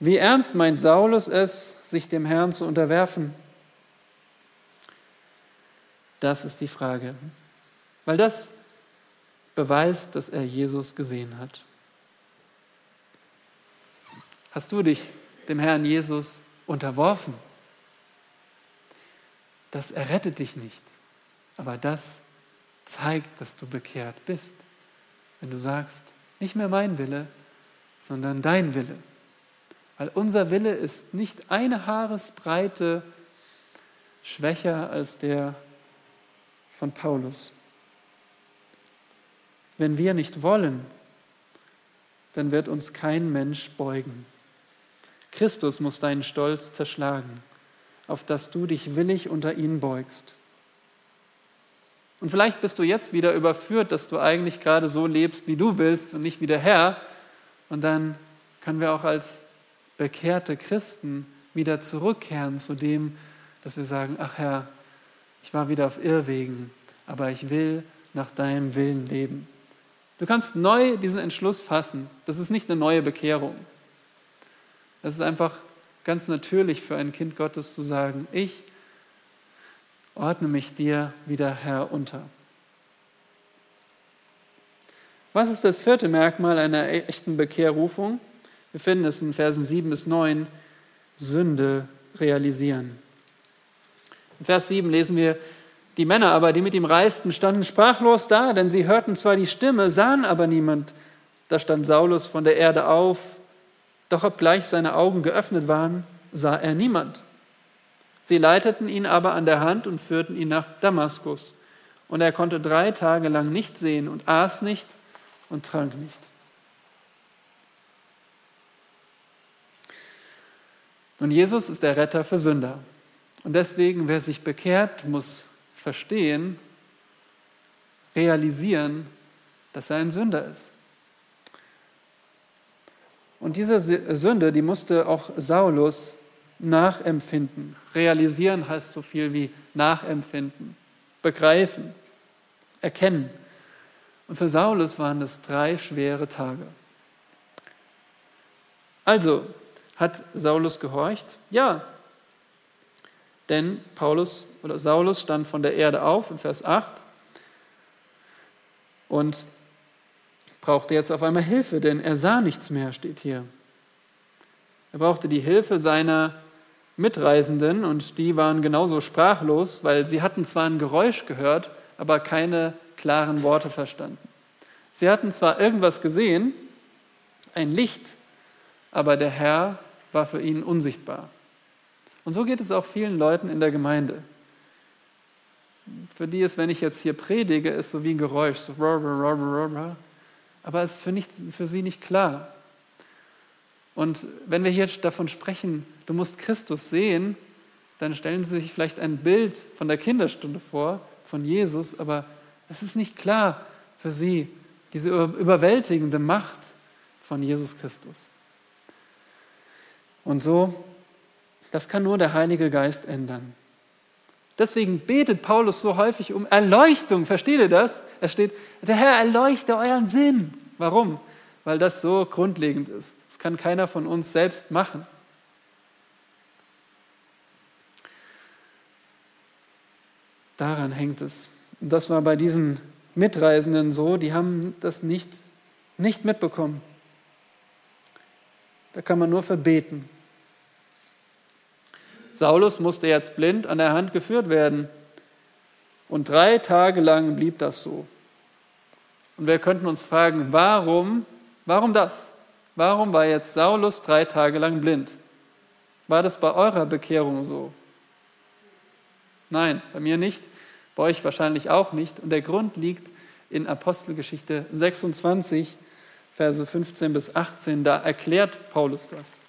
Wie ernst meint Saulus es, sich dem Herrn zu unterwerfen? Das ist die Frage. Weil das beweist, dass er Jesus gesehen hat. Hast du dich dem Herrn Jesus unterworfen? Das errettet dich nicht, aber das zeigt, dass du bekehrt bist. Wenn du sagst, nicht mehr mein Wille, sondern dein Wille. Weil unser Wille ist nicht eine Haaresbreite schwächer als der von Paulus. Wenn wir nicht wollen, dann wird uns kein Mensch beugen. Christus muss deinen Stolz zerschlagen, auf dass du dich willig unter ihn beugst. Und vielleicht bist du jetzt wieder überführt, dass du eigentlich gerade so lebst, wie du willst und nicht wie der Herr. Und dann können wir auch als bekehrte Christen wieder zurückkehren zu dem, dass wir sagen, ach Herr, ich war wieder auf Irrwegen, aber ich will nach deinem Willen leben. Du kannst neu diesen Entschluss fassen. Das ist nicht eine neue Bekehrung. Das ist einfach ganz natürlich für ein Kind Gottes zu sagen, ich ordne mich dir wieder Herr unter. Was ist das vierte Merkmal einer echten Bekehrrufung? Wir finden es in Versen 7 bis 9, Sünde realisieren. In Vers 7 lesen wir, die Männer aber, die mit ihm reisten, standen sprachlos da, denn sie hörten zwar die Stimme, sahen aber niemand. Da stand Saulus von der Erde auf, doch obgleich seine Augen geöffnet waren, sah er niemand. Sie leiteten ihn aber an der Hand und führten ihn nach Damaskus. Und er konnte drei Tage lang nicht sehen und aß nicht und trank nicht. Und Jesus ist der Retter für Sünder. Und deswegen, wer sich bekehrt, muss verstehen, realisieren, dass er ein Sünder ist. Und diese Sünde, die musste auch Saulus nachempfinden. Realisieren heißt so viel wie nachempfinden, begreifen, erkennen. Und für Saulus waren es drei schwere Tage. Also, hat Saulus gehorcht? Ja, denn Paulus oder Saulus stand von der Erde auf in Vers 8 und brauchte jetzt auf einmal Hilfe, denn er sah nichts mehr, steht hier. Er brauchte die Hilfe seiner Mitreisenden und die waren genauso sprachlos, weil sie hatten zwar ein Geräusch gehört, aber keine klaren Worte verstanden. Sie hatten zwar irgendwas gesehen, ein Licht, aber der Herr war für ihn unsichtbar. Und so geht es auch vielen Leuten in der Gemeinde. Für die ist, wenn ich jetzt hier predige, ist so wie ein Geräusch, so aber es ist für, nicht, für sie nicht klar. Und wenn wir hier davon sprechen, du musst Christus sehen, dann stellen sie sich vielleicht ein Bild von der Kinderstunde vor, von Jesus, aber es ist nicht klar für sie, diese überwältigende Macht von Jesus Christus. Und so das kann nur der Heilige Geist ändern. Deswegen betet Paulus so häufig um Erleuchtung. Versteht ihr das? Er steht, der Herr erleuchte euren Sinn. Warum? Weil das so grundlegend ist. Das kann keiner von uns selbst machen. Daran hängt es. Und das war bei diesen Mitreisenden so, die haben das nicht, nicht mitbekommen. Da kann man nur verbeten. Saulus musste jetzt blind an der Hand geführt werden. Und drei Tage lang blieb das so. Und wir könnten uns fragen, warum, warum das? Warum war jetzt Saulus drei Tage lang blind? War das bei eurer Bekehrung so? Nein, bei mir nicht, bei euch wahrscheinlich auch nicht. Und der Grund liegt in Apostelgeschichte 26, Verse 15 bis 18. Da erklärt Paulus das.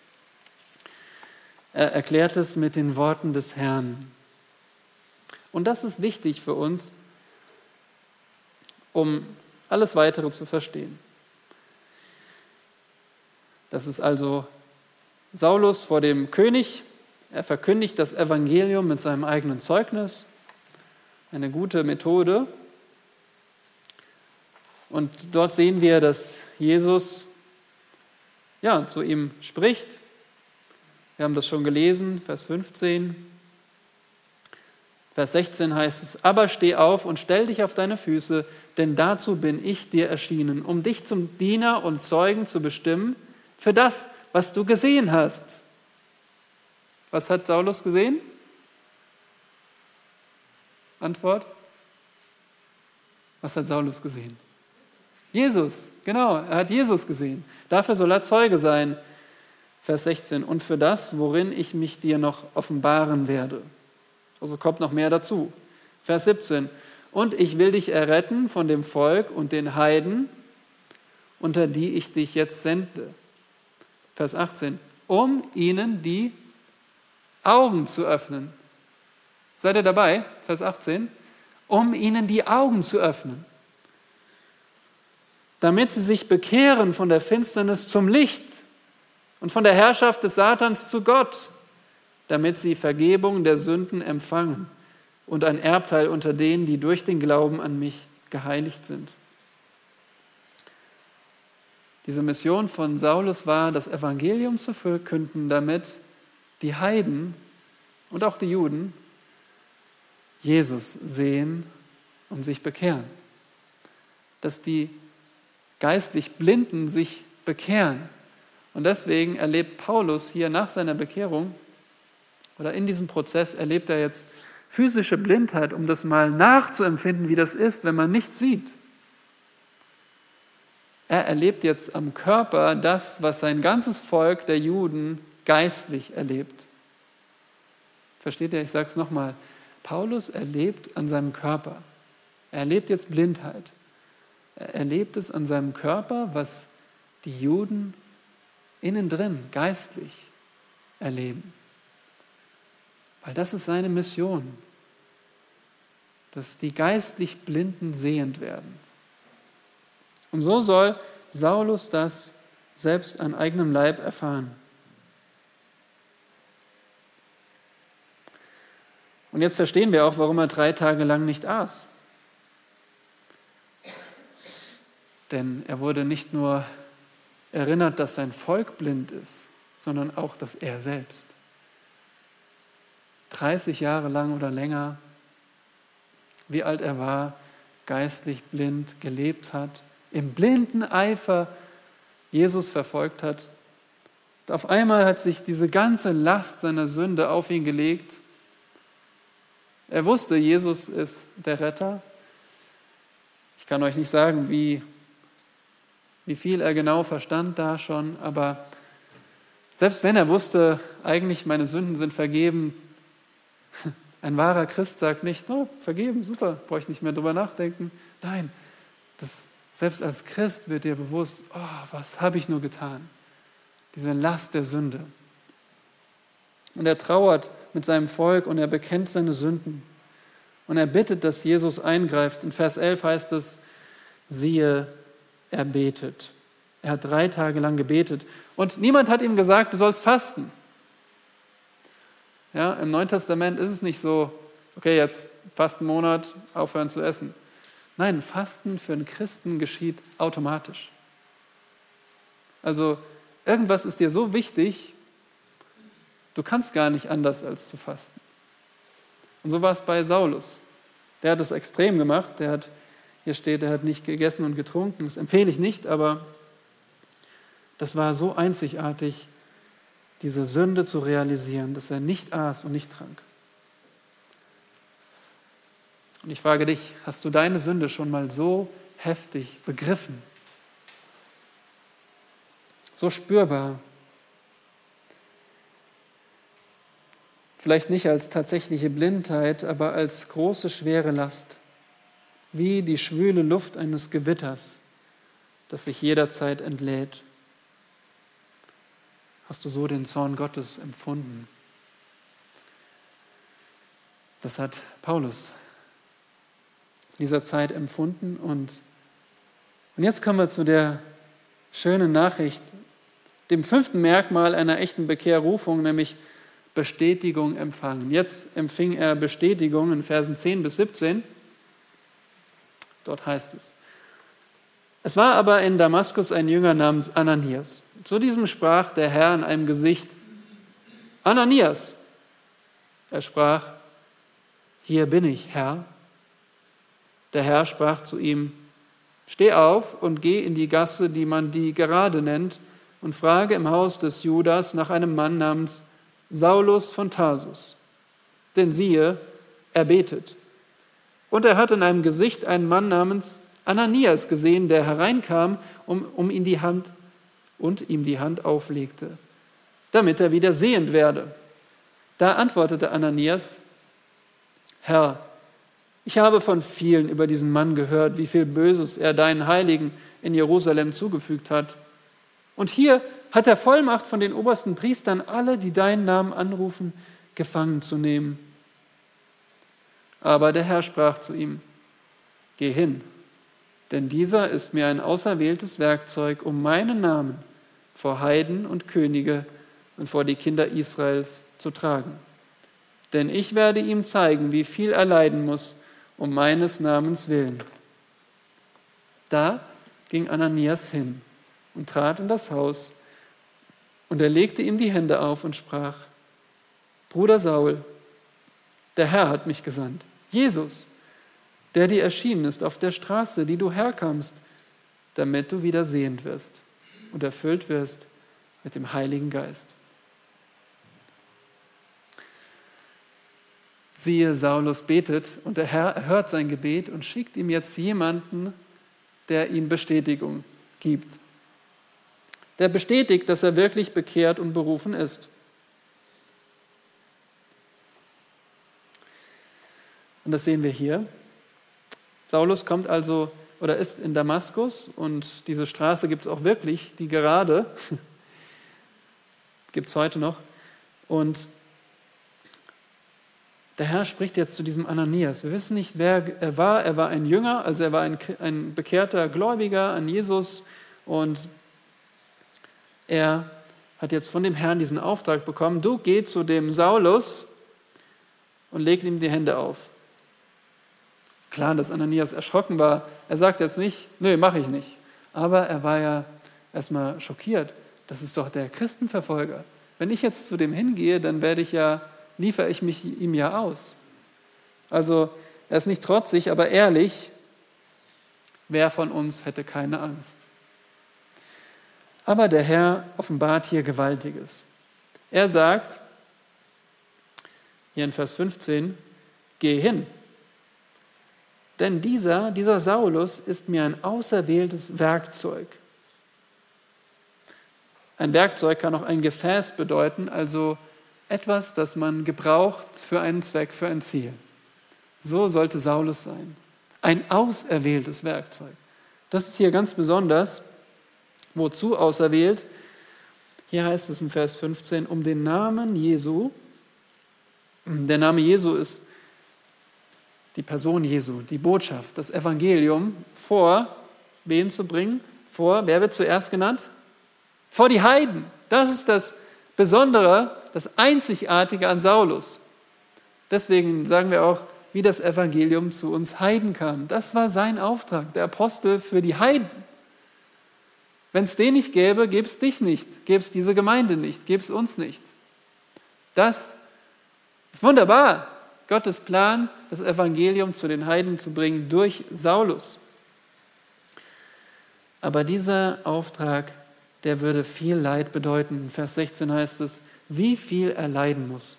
Er erklärt es mit den Worten des Herrn. Und das ist wichtig für uns, um alles Weitere zu verstehen. Das ist also Saulus vor dem König. Er verkündigt das Evangelium mit seinem eigenen Zeugnis. Eine gute Methode. Und dort sehen wir, dass Jesus ja, zu ihm spricht wir haben das schon gelesen, Vers 15. Vers 16 heißt es, aber steh auf und stell dich auf deine Füße, denn dazu bin ich dir erschienen, um dich zum Diener und Zeugen zu bestimmen für das, was du gesehen hast. Was hat Saulus gesehen? Antwort? Was hat Saulus gesehen? Jesus, genau, er hat Jesus gesehen. Dafür soll er Zeuge sein. Vers 16, und für das, worin ich mich dir noch offenbaren werde. Also kommt noch mehr dazu. Vers 17, und ich will dich erretten von dem Volk und den Heiden, unter die ich dich jetzt sende. Vers 18, um ihnen die Augen zu öffnen. Seid ihr dabei? Vers 18. um ihnen die Augen zu öffnen, damit sie sich bekehren von der Finsternis zum Licht und von der Herrschaft des Satans zu Gott, damit sie Vergebung der Sünden empfangen und ein Erbteil unter denen, die durch den Glauben an mich geheiligt sind. Diese Mission von Saulus war, das Evangelium zu verkünden, damit die Heiden und auch die Juden Jesus sehen und sich bekehren. Dass die geistlich Blinden sich bekehren. Und deswegen erlebt Paulus hier nach seiner Bekehrung oder in diesem Prozess erlebt er jetzt physische Blindheit, um das mal nachzuempfinden, wie das ist, wenn man nichts sieht. Er erlebt jetzt am Körper das, was sein ganzes Volk der Juden geistlich erlebt. Versteht ihr? Ich sage es nochmal. Paulus erlebt an seinem Körper. Er erlebt jetzt Blindheit. Er erlebt es an seinem Körper, was die Juden innen drin geistlich erleben. Weil das ist seine Mission, dass die geistlich Blinden sehend werden. Und so soll Saulus das selbst an eigenem Leib erfahren. Und jetzt verstehen wir auch, warum er drei Tage lang nicht aß. Denn er wurde nicht nur erinnert, dass sein Volk blind ist, sondern auch, dass er selbst 30 Jahre lang oder länger, wie alt er war, geistlich blind gelebt hat, im blinden Eifer Jesus verfolgt hat. Auf einmal hat sich diese ganze Last seiner Sünde auf ihn gelegt er wusste, Jesus ist der Retter. Ich kann euch nicht sagen, wie, wie viel er genau verstand da schon, aber selbst wenn er wusste, eigentlich meine Sünden sind vergeben, ein wahrer Christ sagt nicht, no, vergeben, super, brauche ich nicht mehr drüber nachdenken. Nein, das, selbst als Christ wird dir bewusst, oh, was habe ich nur getan? Diese Last der Sünde. Und er trauert mit seinem Volk und er bekennt seine Sünden. Und er bittet, dass Jesus eingreift. In Vers 11 heißt es, siehe, er betet. Er hat drei Tage lang gebetet. Und niemand hat ihm gesagt, du sollst fasten. Ja, Im Neuen Testament ist es nicht so, okay, jetzt Fastenmonat, aufhören zu essen. Nein, Fasten für einen Christen geschieht automatisch. Also irgendwas ist dir so wichtig, du kannst gar nicht anders als zu fasten. Und so war es bei Saulus. Der hat es extrem gemacht. Der hat, hier steht, er hat nicht gegessen und getrunken. Das empfehle ich nicht, aber das war so einzigartig, diese Sünde zu realisieren, dass er nicht aß und nicht trank. Und ich frage dich, hast du deine Sünde schon mal so heftig begriffen? So spürbar? Vielleicht nicht als tatsächliche Blindheit, aber als große, schwere Last, wie die schwüle Luft eines Gewitters, das sich jederzeit entlädt. Hast du so den Zorn Gottes empfunden? Das hat Paulus dieser Zeit empfunden. Und, und jetzt kommen wir zu der schönen Nachricht, dem fünften Merkmal einer echten Bekehrrufung, nämlich Bestätigung empfangen. Jetzt empfing er Bestätigung in Versen 10 bis 17. Dort heißt es, es war aber in Damaskus ein Jünger namens Ananias. Zu diesem sprach der Herr in einem Gesicht, Ananias. Er sprach, hier bin ich, Herr. Der Herr sprach zu ihm, steh auf und geh in die Gasse, die man die gerade nennt, und frage im Haus des Judas nach einem Mann namens Saulus von Tarsus. Denn siehe, er betet. Und er hat in einem Gesicht einen Mann namens Ananias gesehen, der hereinkam, um, um ihn die Hand und ihm die Hand auflegte, damit er wieder sehend werde. Da antwortete Ananias, Herr, ich habe von vielen über diesen Mann gehört, wie viel Böses er deinen Heiligen in Jerusalem zugefügt hat. Und hier hat er Vollmacht von den obersten Priestern, alle, die deinen Namen anrufen, gefangen zu nehmen. Aber der Herr sprach zu ihm, Geh hin, denn dieser ist mir ein auserwähltes Werkzeug, um meinen Namen vor Heiden und Könige und vor die Kinder Israels zu tragen. Denn ich werde ihm zeigen, wie viel er leiden muss, um meines Namens willen. Da ging Ananias hin und trat in das Haus, und er legte ihm die Hände auf und sprach, Bruder Saul, der Herr hat mich gesandt, Jesus, der dir erschienen ist auf der Straße, die du herkamst, damit du wieder sehend wirst und erfüllt wirst mit dem Heiligen Geist. Siehe, Saulus betet und der Herr erhört sein Gebet und schickt ihm jetzt jemanden, der ihm Bestätigung gibt. Der bestätigt, dass er wirklich bekehrt und berufen ist. Und das sehen wir hier. Saulus kommt also oder ist in Damaskus und diese Straße gibt es auch wirklich, die gerade, gibt es heute noch. Und der Herr spricht jetzt zu diesem Ananias. Wir wissen nicht, wer er war. Er war ein Jünger, also er war ein, ein bekehrter Gläubiger an Jesus und er hat jetzt von dem Herrn diesen Auftrag bekommen, du geh zu dem Saulus und leg ihm die Hände auf. Klar, dass Ananias erschrocken war. Er sagt jetzt nicht, nö, mache ich nicht. Aber er war ja erstmal schockiert. Das ist doch der Christenverfolger. Wenn ich jetzt zu dem hingehe, dann werde ich ja, liefere ich mich ihm ja aus. Also er ist nicht trotzig, aber ehrlich. Wer von uns hätte keine Angst? Aber der Herr offenbart hier Gewaltiges. Er sagt, hier in Vers 15, geh hin denn dieser, dieser Saulus ist mir ein auserwähltes Werkzeug. Ein Werkzeug kann auch ein Gefäß bedeuten, also etwas, das man gebraucht für einen Zweck, für ein Ziel. So sollte Saulus sein. Ein auserwähltes Werkzeug. Das ist hier ganz besonders. Wozu auserwählt? Hier heißt es im Vers 15, um den Namen Jesu. Der Name Jesu ist die Person Jesu, die Botschaft, das Evangelium vor wen zu bringen? Vor, wer wird zuerst genannt? Vor die Heiden. Das ist das Besondere, das Einzigartige an Saulus. Deswegen sagen wir auch, wie das Evangelium zu uns Heiden kam. Das war sein Auftrag, der Apostel für die Heiden. Wenn es den nicht gäbe, gäbe es dich nicht, gäbe es diese Gemeinde nicht, gäbe es uns nicht. Das ist wunderbar. Gottes Plan, das Evangelium zu den Heiden zu bringen durch Saulus. Aber dieser Auftrag, der würde viel Leid bedeuten. In Vers 16 heißt es, wie viel er leiden muss,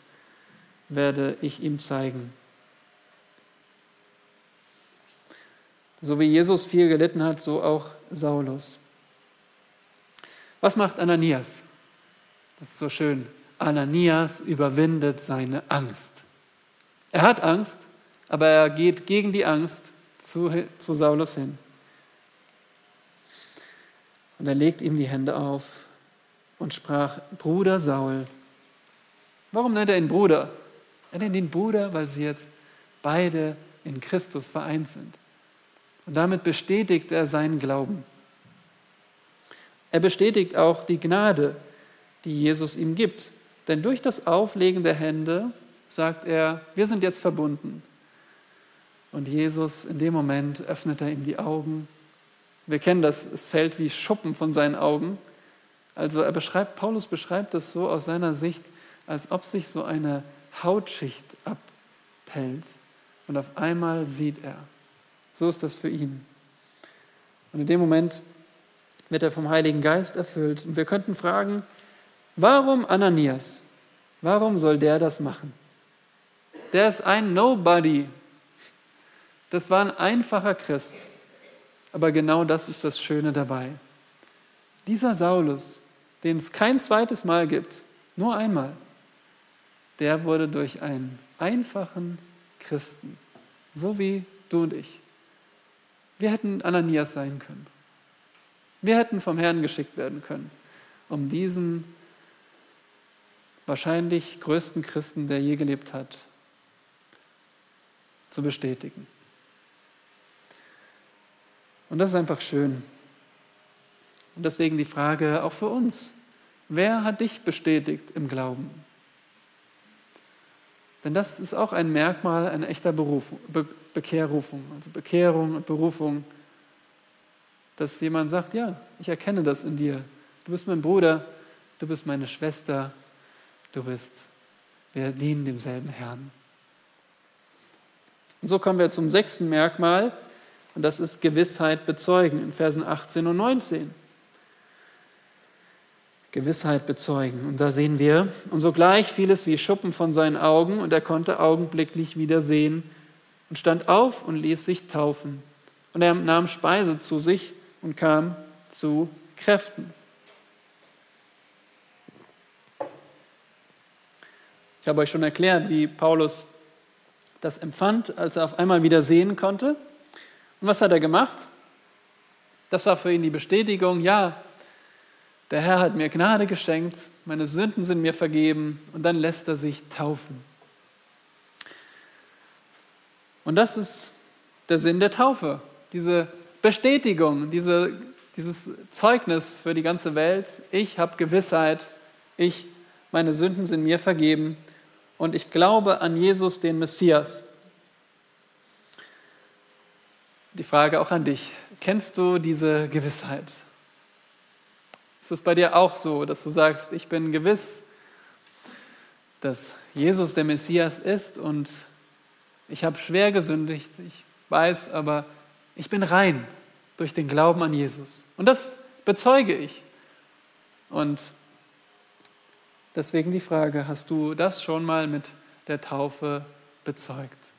werde ich ihm zeigen. So wie Jesus viel gelitten hat, so auch Saulus. Was macht Ananias? Das ist so schön. Ananias überwindet seine Angst. Er hat Angst, aber er geht gegen die Angst zu, zu Saulus hin. Und er legt ihm die Hände auf und sprach, Bruder Saul. Warum nennt er ihn Bruder? Er nennt ihn Bruder, weil sie jetzt beide in Christus vereint sind. Und damit bestätigt er seinen Glauben. Er bestätigt auch die Gnade, die Jesus ihm gibt. Denn durch das Auflegen der Hände sagt er, wir sind jetzt verbunden. Und Jesus, in dem Moment öffnet er ihm die Augen. Wir kennen das, es fällt wie Schuppen von seinen Augen. Also er beschreibt, Paulus beschreibt das so aus seiner Sicht, als ob sich so eine Hautschicht abpellt und auf einmal sieht er. So ist das für ihn. Und in dem Moment wird er vom Heiligen Geist erfüllt. Und wir könnten fragen, warum Ananias? Warum soll der das machen? Der ist ein Nobody. Das war ein einfacher Christ. Aber genau das ist das Schöne dabei. Dieser Saulus, den es kein zweites Mal gibt, nur einmal, der wurde durch einen einfachen Christen, so wie du und ich. Wir hätten Ananias sein können. Wir hätten vom Herrn geschickt werden können, um diesen wahrscheinlich größten Christen, der je gelebt hat, zu bestätigen. Und das ist einfach schön. Und deswegen die Frage auch für uns, wer hat dich bestätigt im Glauben? Denn das ist auch ein Merkmal einer echter Berufung, Be Bekehrrufung, also Bekehrung und Berufung, dass jemand sagt, ja, ich erkenne das in dir. Du bist mein Bruder, du bist meine Schwester, du bist, wir dienen demselben Herrn. Und so kommen wir zum sechsten Merkmal, und das ist Gewissheit bezeugen in Versen 18 und 19. Gewissheit bezeugen. Und da sehen wir, und sogleich fiel es wie Schuppen von seinen Augen, und er konnte augenblicklich wieder sehen und stand auf und ließ sich taufen. Und er nahm Speise zu sich und kam zu Kräften. Ich habe euch schon erklärt, wie Paulus das empfand, als er auf einmal wieder sehen konnte. Und was hat er gemacht? Das war für ihn die Bestätigung, ja, der Herr hat mir Gnade geschenkt, meine Sünden sind mir vergeben und dann lässt er sich taufen. Und das ist der Sinn der Taufe, diese Bestätigung, diese, dieses Zeugnis für die ganze Welt. Ich habe Gewissheit, ich, meine Sünden sind mir vergeben und ich glaube an Jesus, den Messias. Die Frage auch an dich. Kennst du diese Gewissheit? Ist es bei dir auch so, dass du sagst, ich bin gewiss, dass Jesus der Messias ist und ich habe schwer gesündigt, ich weiß, aber ich bin rein durch den Glauben an Jesus. Und das bezeuge ich. Und deswegen die Frage, hast du das schon mal mit der Taufe bezeugt?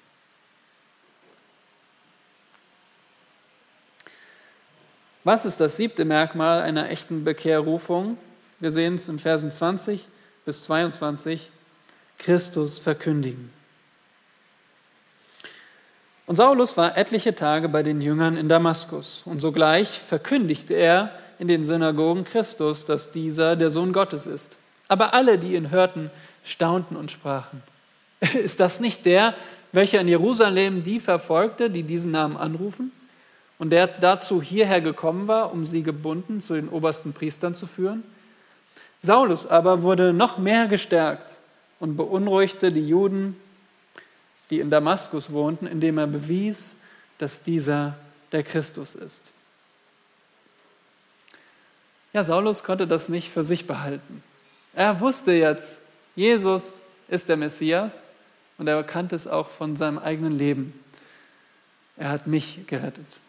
Was ist das siebte Merkmal einer echten Bekehrrufung? Wir sehen es in Versen 20 bis 22. Christus verkündigen. Und Saulus war etliche Tage bei den Jüngern in Damaskus und sogleich verkündigte er in den Synagogen Christus, dass dieser der Sohn Gottes ist. Aber alle, die ihn hörten, staunten und sprachen, ist das nicht der, welcher in Jerusalem die verfolgte, die diesen Namen anrufen? und der dazu hierher gekommen war, um sie gebunden zu den obersten Priestern zu führen. Saulus aber wurde noch mehr gestärkt und beunruhigte die Juden, die in Damaskus wohnten, indem er bewies, dass dieser der Christus ist. Ja, Saulus konnte das nicht für sich behalten. Er wusste jetzt, Jesus ist der Messias und er kannte es auch von seinem eigenen Leben. Er hat mich gerettet.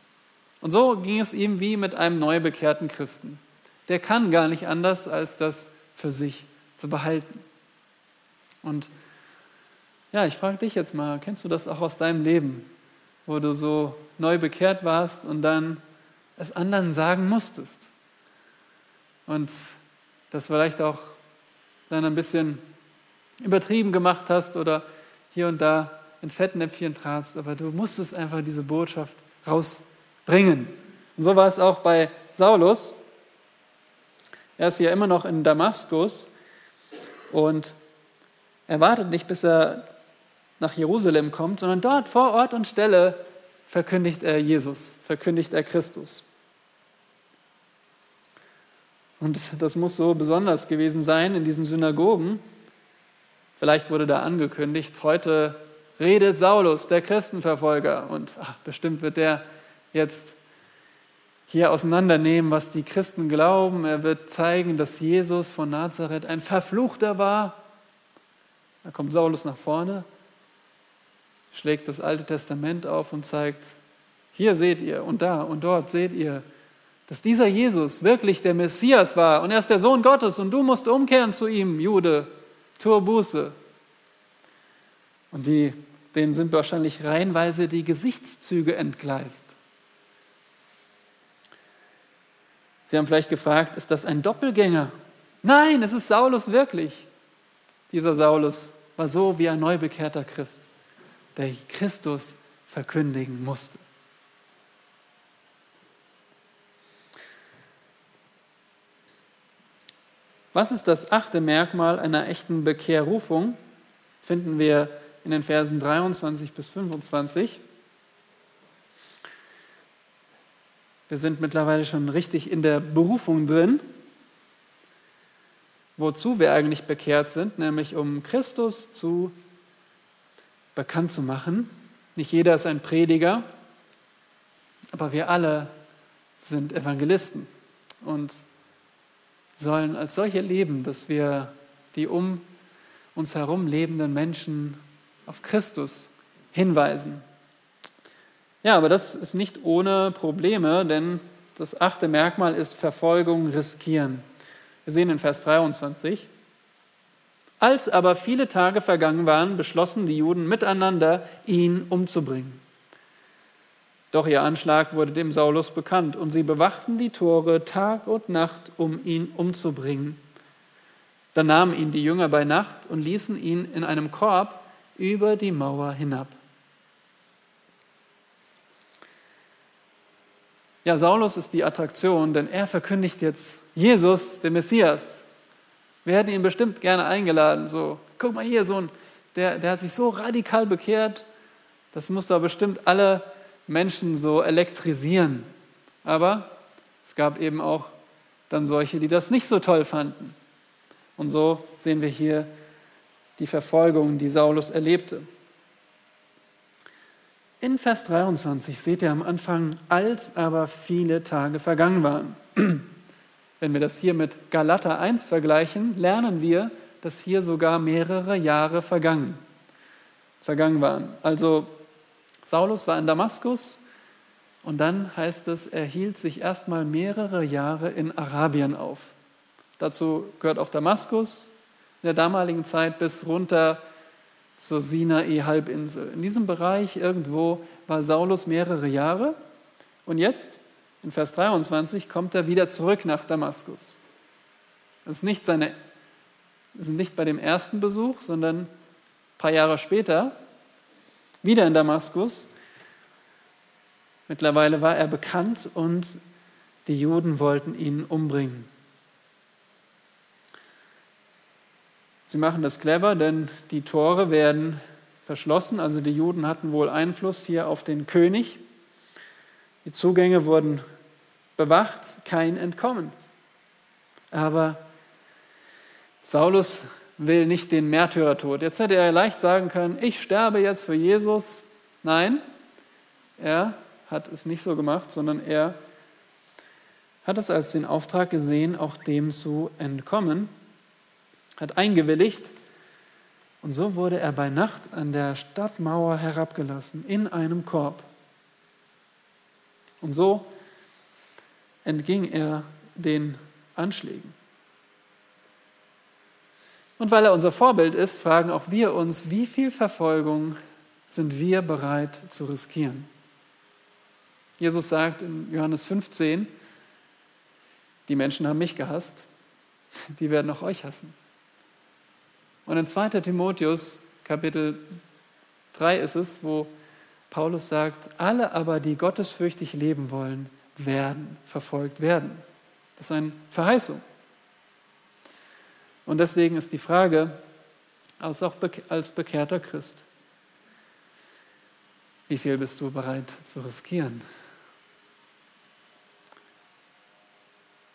Und so ging es ihm wie mit einem neu bekehrten Christen. Der kann gar nicht anders, als das für sich zu behalten. Und ja, ich frage dich jetzt mal, kennst du das auch aus deinem Leben, wo du so neu bekehrt warst und dann es anderen sagen musstest? Und das vielleicht auch dann ein bisschen übertrieben gemacht hast oder hier und da in Fettnäpfchen tratst, aber du musstest einfach diese Botschaft raus bringen. Und so war es auch bei Saulus. Er ist ja immer noch in Damaskus und er wartet nicht, bis er nach Jerusalem kommt, sondern dort vor Ort und Stelle verkündigt er Jesus, verkündigt er Christus. Und das muss so besonders gewesen sein in diesen Synagogen. Vielleicht wurde da angekündigt, heute redet Saulus, der Christenverfolger, und ach, bestimmt wird der jetzt hier auseinandernehmen, was die Christen glauben. Er wird zeigen, dass Jesus von Nazareth ein Verfluchter war. Da kommt Saulus nach vorne, schlägt das Alte Testament auf und zeigt, hier seht ihr und da und dort seht ihr, dass dieser Jesus wirklich der Messias war und er ist der Sohn Gottes und du musst umkehren zu ihm, Jude, tur Buße. Und die, denen sind wahrscheinlich reihenweise die Gesichtszüge entgleist. Sie haben vielleicht gefragt, ist das ein Doppelgänger? Nein, es ist Saulus wirklich. Dieser Saulus war so wie ein neubekehrter Christ, der Christus verkündigen musste. Was ist das achte Merkmal einer echten Bekehrrufung? Finden wir in den Versen 23 bis 25. Wir sind mittlerweile schon richtig in der Berufung drin, wozu wir eigentlich bekehrt sind, nämlich um Christus zu bekannt zu machen. Nicht jeder ist ein Prediger, aber wir alle sind Evangelisten und sollen als solche leben, dass wir die um uns herum lebenden Menschen auf Christus hinweisen. Ja, aber das ist nicht ohne Probleme, denn das achte Merkmal ist Verfolgung riskieren. Wir sehen in Vers 23, als aber viele Tage vergangen waren, beschlossen die Juden miteinander, ihn umzubringen. Doch ihr Anschlag wurde dem Saulus bekannt und sie bewachten die Tore Tag und Nacht, um ihn umzubringen. Dann nahmen ihn die Jünger bei Nacht und ließen ihn in einem Korb über die Mauer hinab. Ja, Saulus ist die Attraktion, denn er verkündigt jetzt Jesus, den Messias. Wir hätten ihn bestimmt gerne eingeladen. So, guck mal hier, so ein, der, der hat sich so radikal bekehrt. Das muss da bestimmt alle Menschen so elektrisieren. Aber es gab eben auch dann solche, die das nicht so toll fanden. Und so sehen wir hier die Verfolgung, die Saulus erlebte. In Vers 23 seht ihr am Anfang, als aber viele Tage vergangen waren. Wenn wir das hier mit Galater 1 vergleichen, lernen wir, dass hier sogar mehrere Jahre vergangen, vergangen waren. Also Saulus war in Damaskus und dann heißt es, er hielt sich erstmal mehrere Jahre in Arabien auf. Dazu gehört auch Damaskus in der damaligen Zeit bis runter zur Sinai-Halbinsel. In diesem Bereich irgendwo war Saulus mehrere Jahre und jetzt, in Vers 23, kommt er wieder zurück nach Damaskus. Das ist nicht, seine, das ist nicht bei dem ersten Besuch, sondern ein paar Jahre später, wieder in Damaskus. Mittlerweile war er bekannt und die Juden wollten ihn umbringen. Sie machen das clever, denn die Tore werden verschlossen. Also die Juden hatten wohl Einfluss hier auf den König. Die Zugänge wurden bewacht, kein Entkommen. Aber Saulus will nicht den Märtyrertod. Jetzt hätte er leicht sagen können, ich sterbe jetzt für Jesus. Nein, er hat es nicht so gemacht, sondern er hat es als den Auftrag gesehen, auch dem zu entkommen hat eingewilligt. Und so wurde er bei Nacht an der Stadtmauer herabgelassen, in einem Korb. Und so entging er den Anschlägen. Und weil er unser Vorbild ist, fragen auch wir uns, wie viel Verfolgung sind wir bereit zu riskieren? Jesus sagt in Johannes 15, die Menschen haben mich gehasst, die werden auch euch hassen. Und in 2. Timotheus Kapitel 3 ist es, wo Paulus sagt, alle aber, die gottesfürchtig leben wollen, werden verfolgt werden. Das ist eine Verheißung. Und deswegen ist die Frage, als auch als bekehrter Christ, wie viel bist du bereit zu riskieren?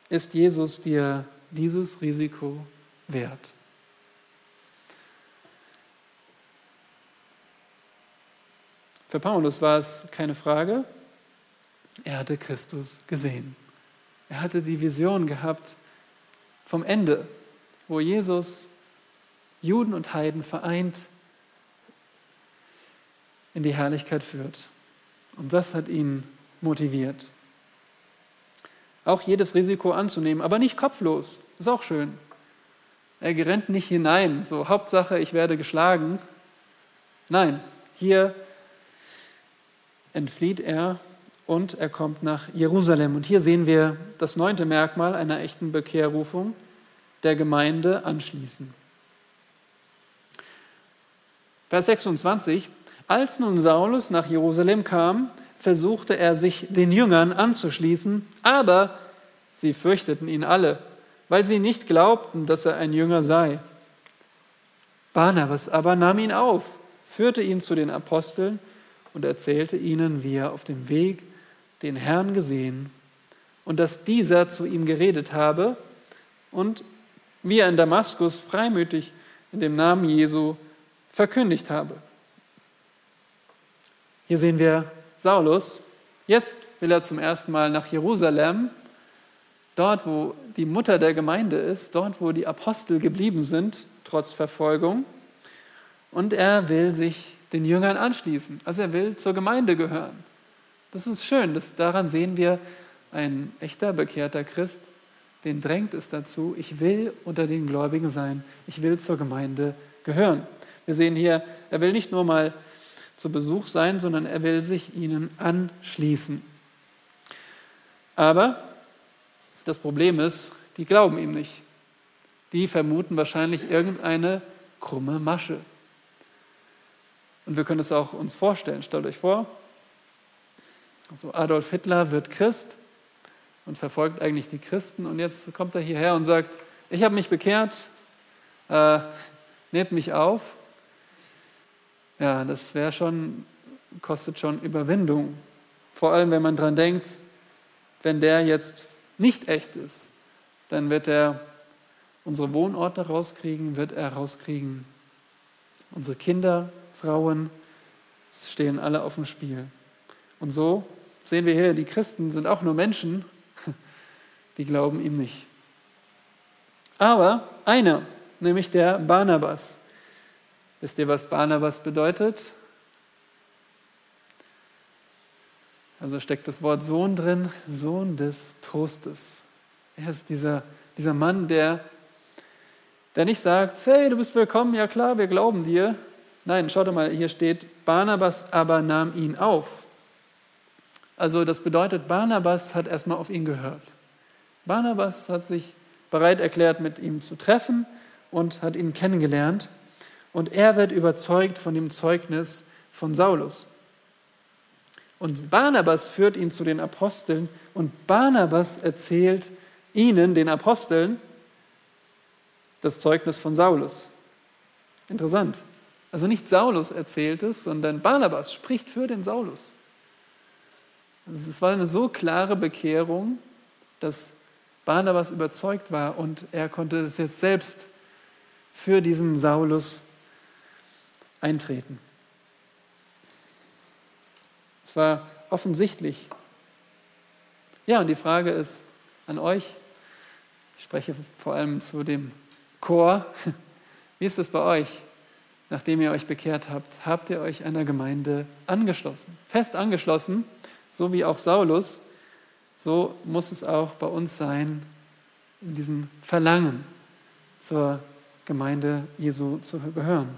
Ist Jesus dir dieses Risiko wert? Für Paulus war es keine Frage. Er hatte Christus gesehen. Er hatte die Vision gehabt vom Ende, wo Jesus Juden und Heiden vereint in die Herrlichkeit führt. Und das hat ihn motiviert. Auch jedes Risiko anzunehmen, aber nicht kopflos, ist auch schön. Er rennt nicht hinein, so Hauptsache, ich werde geschlagen. Nein, hier entflieht er und er kommt nach Jerusalem. Und hier sehen wir das neunte Merkmal einer echten Bekehrrufung der Gemeinde anschließen. Vers 26. Als nun Saulus nach Jerusalem kam, versuchte er sich den Jüngern anzuschließen, aber sie fürchteten ihn alle, weil sie nicht glaubten, dass er ein Jünger sei. Barnabas aber nahm ihn auf führte ihn zu den Aposteln und erzählte ihnen, wie er auf dem Weg den Herrn gesehen und dass dieser zu ihm geredet habe und wie er in Damaskus freimütig in dem Namen Jesu verkündigt habe. Hier sehen wir Saulus. Jetzt will er zum ersten Mal nach Jerusalem, dort wo die Mutter der Gemeinde ist, dort wo die Apostel geblieben sind, trotz Verfolgung. Und er will sich den Jüngern anschließen. Also er will zur Gemeinde gehören. Das ist schön. Das, daran sehen wir, ein echter bekehrter Christ, den drängt es dazu, ich will unter den Gläubigen sein. Ich will zur Gemeinde gehören. Wir sehen hier, er will nicht nur mal zu Besuch sein, sondern er will sich ihnen anschließen. Aber das Problem ist, die glauben ihm nicht. Die vermuten wahrscheinlich irgendeine krumme Masche. Und wir können es auch uns vorstellen. Stellt euch vor, also Adolf Hitler wird Christ und verfolgt eigentlich die Christen. Und jetzt kommt er hierher und sagt, ich habe mich bekehrt, äh, nehmt mich auf. Ja, das wäre schon, kostet schon Überwindung. Vor allem, wenn man daran denkt, wenn der jetzt nicht echt ist, dann wird er unsere Wohnorte rauskriegen, wird er rauskriegen unsere Kinder, Frauen, stehen alle auf dem Spiel. Und so sehen wir hier, die Christen sind auch nur Menschen, die glauben ihm nicht. Aber einer, nämlich der Barnabas, Wisst ihr, was Barnabas bedeutet? Also steckt das Wort Sohn drin, Sohn des Trostes. Er ist dieser, dieser Mann, der, der nicht sagt, hey, du bist willkommen, ja klar, wir glauben dir. Nein, schaut mal, hier steht, Barnabas aber nahm ihn auf. Also das bedeutet, Barnabas hat erstmal auf ihn gehört. Barnabas hat sich bereit erklärt, mit ihm zu treffen und hat ihn kennengelernt und er wird überzeugt von dem Zeugnis von Saulus. Und Barnabas führt ihn zu den Aposteln und Barnabas erzählt ihnen, den Aposteln, das Zeugnis von Saulus. Interessant. Also nicht Saulus erzählt es, sondern Barnabas spricht für den Saulus. Es war eine so klare Bekehrung, dass Barnabas überzeugt war und er konnte es jetzt selbst für diesen Saulus eintreten. Es war offensichtlich. Ja, und die Frage ist an euch, ich spreche vor allem zu dem Chor, wie ist es bei euch, nachdem ihr euch bekehrt habt? Habt ihr euch einer Gemeinde angeschlossen? Fest angeschlossen, so wie auch Saulus, so muss es auch bei uns sein, in diesem Verlangen zur Gemeinde Jesu zu gehören.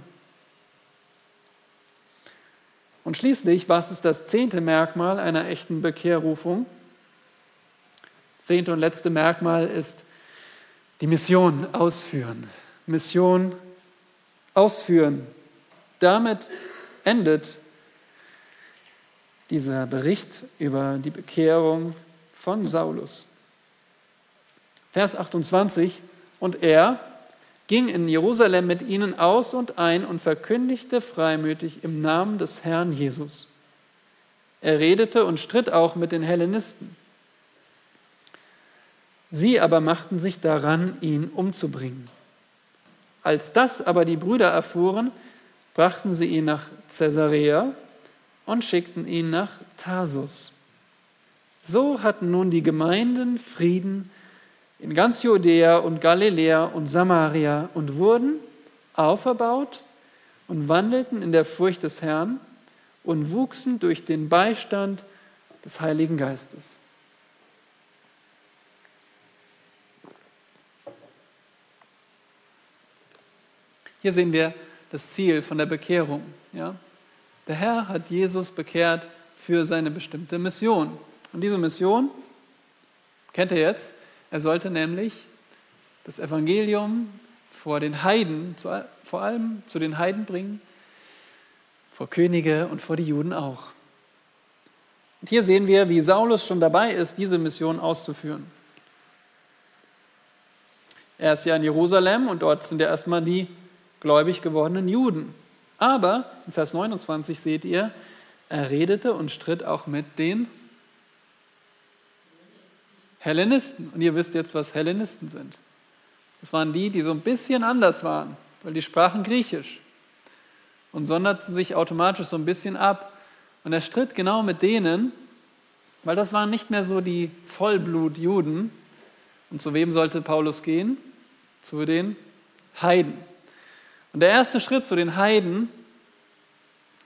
Und schließlich, was ist das zehnte Merkmal einer echten Bekehrrufung? Das zehnte und letzte Merkmal ist die Mission ausführen. Mission ausführen. Damit endet dieser Bericht über die Bekehrung von Saulus. Vers 28. Und er, ging in Jerusalem mit ihnen aus und ein und verkündigte freimütig im Namen des Herrn Jesus. Er redete und stritt auch mit den Hellenisten. Sie aber machten sich daran, ihn umzubringen. Als das aber die Brüder erfuhren, brachten sie ihn nach Caesarea und schickten ihn nach Tarsus. So hatten nun die Gemeinden Frieden in ganz Judäa und Galiläa und Samaria und wurden auferbaut und wandelten in der Furcht des Herrn und wuchsen durch den Beistand des Heiligen Geistes. Hier sehen wir das Ziel von der Bekehrung. Ja? Der Herr hat Jesus bekehrt für seine bestimmte Mission. Und diese Mission, kennt ihr jetzt, er sollte nämlich das Evangelium vor den Heiden, vor allem zu den Heiden bringen, vor Könige und vor die Juden auch. Und hier sehen wir, wie Saulus schon dabei ist, diese Mission auszuführen. Er ist ja in Jerusalem und dort sind ja erstmal die gläubig gewordenen Juden. Aber in Vers 29 seht ihr, er redete und stritt auch mit den Hellenisten. Und ihr wisst jetzt, was Hellenisten sind. Das waren die, die so ein bisschen anders waren, weil die sprachen Griechisch und sonderten sich automatisch so ein bisschen ab. Und er stritt genau mit denen, weil das waren nicht mehr so die Vollblut-Juden. Und zu wem sollte Paulus gehen? Zu den Heiden. Und der erste Schritt zu den Heiden,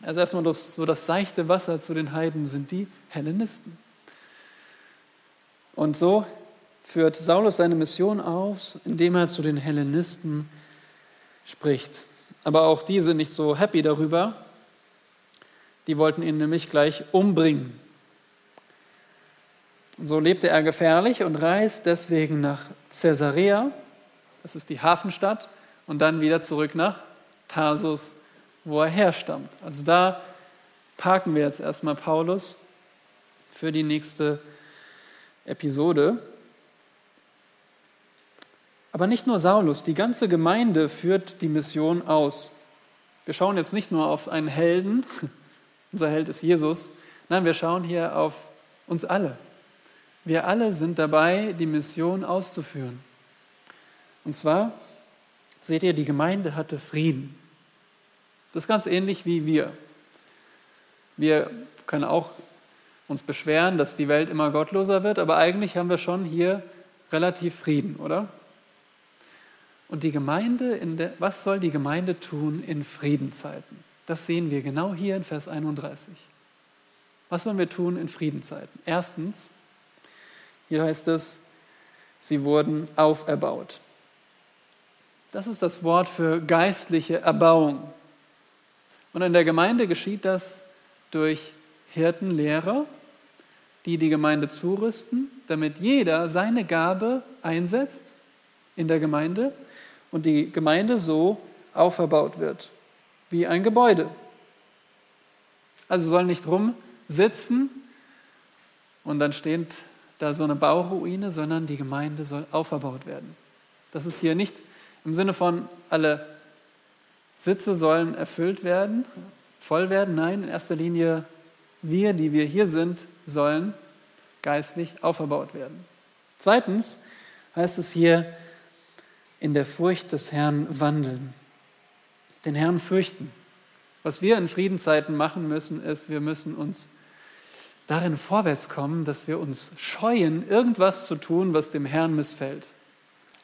also erstmal das, so das seichte Wasser zu den Heiden, sind die Hellenisten. Und so führt Saulus seine Mission aus, indem er zu den Hellenisten spricht. Aber auch die sind nicht so happy darüber. Die wollten ihn nämlich gleich umbringen. Und so lebte er gefährlich und reist deswegen nach Caesarea, das ist die Hafenstadt, und dann wieder zurück nach Tarsus, wo er herstammt. Also da parken wir jetzt erstmal Paulus für die nächste Episode. Aber nicht nur Saulus, die ganze Gemeinde führt die Mission aus. Wir schauen jetzt nicht nur auf einen Helden, unser Held ist Jesus, nein, wir schauen hier auf uns alle. Wir alle sind dabei, die Mission auszuführen. Und zwar, seht ihr, die Gemeinde hatte Frieden. Das ist ganz ähnlich wie wir. Wir können auch uns beschweren, dass die Welt immer gottloser wird, aber eigentlich haben wir schon hier relativ Frieden, oder? Und die Gemeinde, der, was soll die Gemeinde tun in Friedenzeiten? Das sehen wir genau hier in Vers 31. Was wollen wir tun in Friedenzeiten? Erstens, hier heißt es, sie wurden auferbaut. Das ist das Wort für geistliche Erbauung. Und in der Gemeinde geschieht das durch Hirtenlehrer, die die Gemeinde zurüsten, damit jeder seine Gabe einsetzt in der Gemeinde und die Gemeinde so auferbaut wird, wie ein Gebäude. Also soll nicht rumsitzen und dann steht da so eine Bauruine, sondern die Gemeinde soll auferbaut werden. Das ist hier nicht im Sinne von, alle Sitze sollen erfüllt werden, voll werden. Nein, in erster Linie wir, die wir hier sind, sollen geistlich auferbaut werden. Zweitens heißt es hier, in der Furcht des Herrn wandeln, den Herrn fürchten. Was wir in Friedenzeiten machen müssen, ist, wir müssen uns darin vorwärts kommen, dass wir uns scheuen, irgendwas zu tun, was dem Herrn missfällt.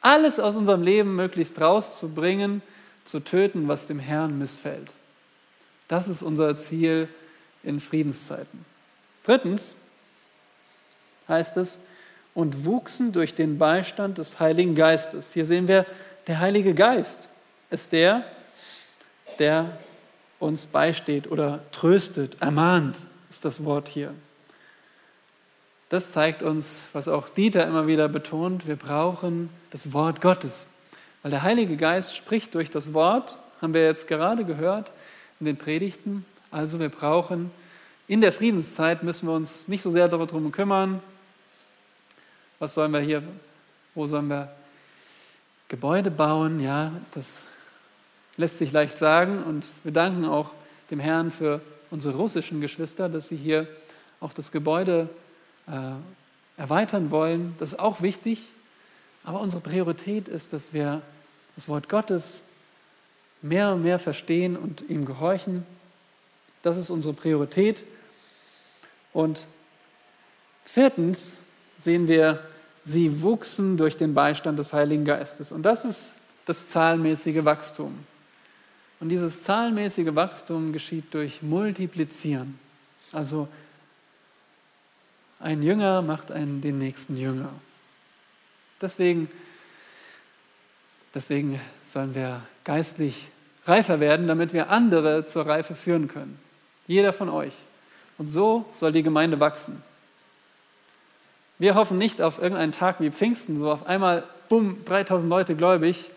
Alles aus unserem Leben möglichst rauszubringen, zu töten, was dem Herrn missfällt. Das ist unser Ziel in Friedenszeiten. Drittens heißt es, und wuchsen durch den Beistand des Heiligen Geistes. Hier sehen wir, der Heilige Geist ist der, der uns beisteht oder tröstet, ermahnt, ist das Wort hier. Das zeigt uns, was auch Dieter immer wieder betont, wir brauchen das Wort Gottes. Weil der Heilige Geist spricht durch das Wort, haben wir jetzt gerade gehört in den Predigten. Also wir brauchen in der Friedenszeit müssen wir uns nicht so sehr darum kümmern, was sollen wir hier, wo sollen wir Gebäude bauen? Ja, das lässt sich leicht sagen und wir danken auch dem Herrn für unsere russischen Geschwister, dass sie hier auch das Gebäude äh, erweitern wollen. Das ist auch wichtig, aber unsere Priorität ist, dass wir das Wort Gottes mehr und mehr verstehen und ihm gehorchen. Das ist unsere Priorität. Und viertens sehen wir, sie wuchsen durch den Beistand des Heiligen Geistes. Und das ist das zahlenmäßige Wachstum. Und dieses zahlenmäßige Wachstum geschieht durch Multiplizieren. Also ein Jünger macht einen den nächsten Jünger. Deswegen, deswegen sollen wir geistlich reifer werden, damit wir andere zur Reife führen können. Jeder von euch. Und so soll die Gemeinde wachsen. Wir hoffen nicht auf irgendeinen Tag wie Pfingsten, so auf einmal, bumm, 3000 Leute gläubig.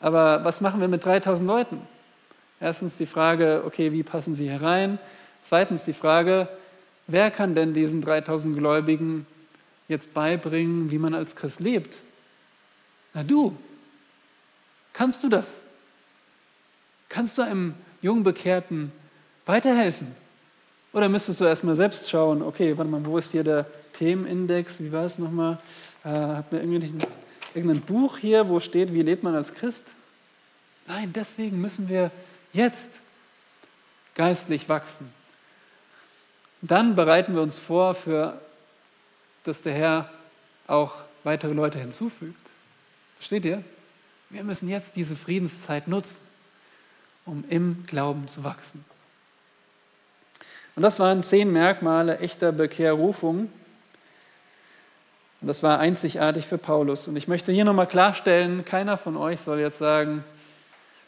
Aber was machen wir mit 3000 Leuten? Erstens die Frage, okay, wie passen sie herein? Zweitens die Frage, wer kann denn diesen 3000 Gläubigen jetzt beibringen, wie man als Christ lebt? Na du, kannst du das? Kannst du einem Jungbekehrten weiterhelfen? Oder müsstest du erstmal selbst schauen, okay, warte mal, wo ist hier der Themenindex? Wie war es nochmal? Äh, hat mir irgendein Buch hier, wo steht, wie lebt man als Christ? Nein, deswegen müssen wir jetzt geistlich wachsen. Dann bereiten wir uns vor, für, dass der Herr auch weitere Leute hinzufügt. Versteht ihr? Wir müssen jetzt diese Friedenszeit nutzen, um im Glauben zu wachsen. Und das waren zehn Merkmale echter Bekehrrufung. Und das war einzigartig für Paulus. Und ich möchte hier nochmal klarstellen, keiner von euch soll jetzt sagen,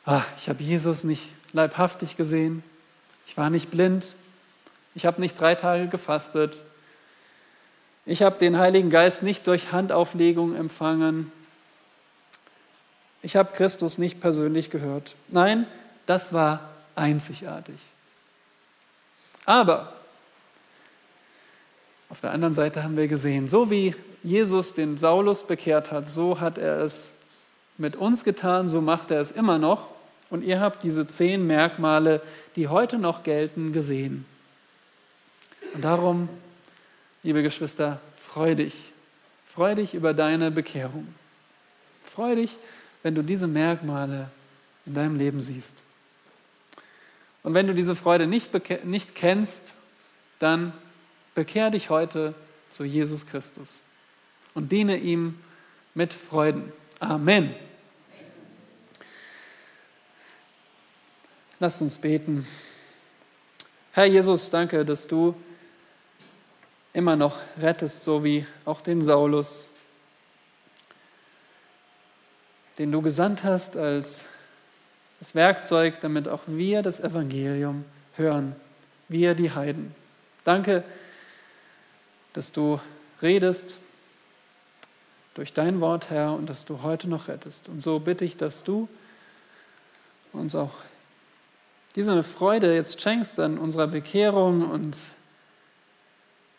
ah, ich habe Jesus nicht leibhaftig gesehen, ich war nicht blind, ich habe nicht drei Tage gefastet, ich habe den Heiligen Geist nicht durch Handauflegung empfangen, ich habe Christus nicht persönlich gehört. Nein, das war einzigartig. Aber auf der anderen Seite haben wir gesehen, so wie Jesus den Saulus bekehrt hat, so hat er es mit uns getan, so macht er es immer noch. Und ihr habt diese zehn Merkmale, die heute noch gelten, gesehen. Und darum, liebe Geschwister, freu dich. Freu dich über deine Bekehrung. Freu dich, wenn du diese Merkmale in deinem Leben siehst. Und wenn du diese Freude nicht, nicht kennst, dann bekehr dich heute zu Jesus Christus und diene ihm mit Freuden. Amen. Lass uns beten. Herr Jesus, danke, dass du immer noch rettest, so wie auch den Saulus, den du gesandt hast als das Werkzeug, damit auch wir das Evangelium hören, wir die Heiden. Danke, dass du redest durch dein Wort, Herr, und dass du heute noch rettest. Und so bitte ich, dass du uns auch diese Freude jetzt schenkst an unserer Bekehrung und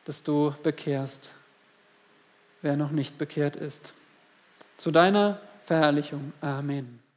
dass du bekehrst, wer noch nicht bekehrt ist. Zu deiner Verherrlichung. Amen.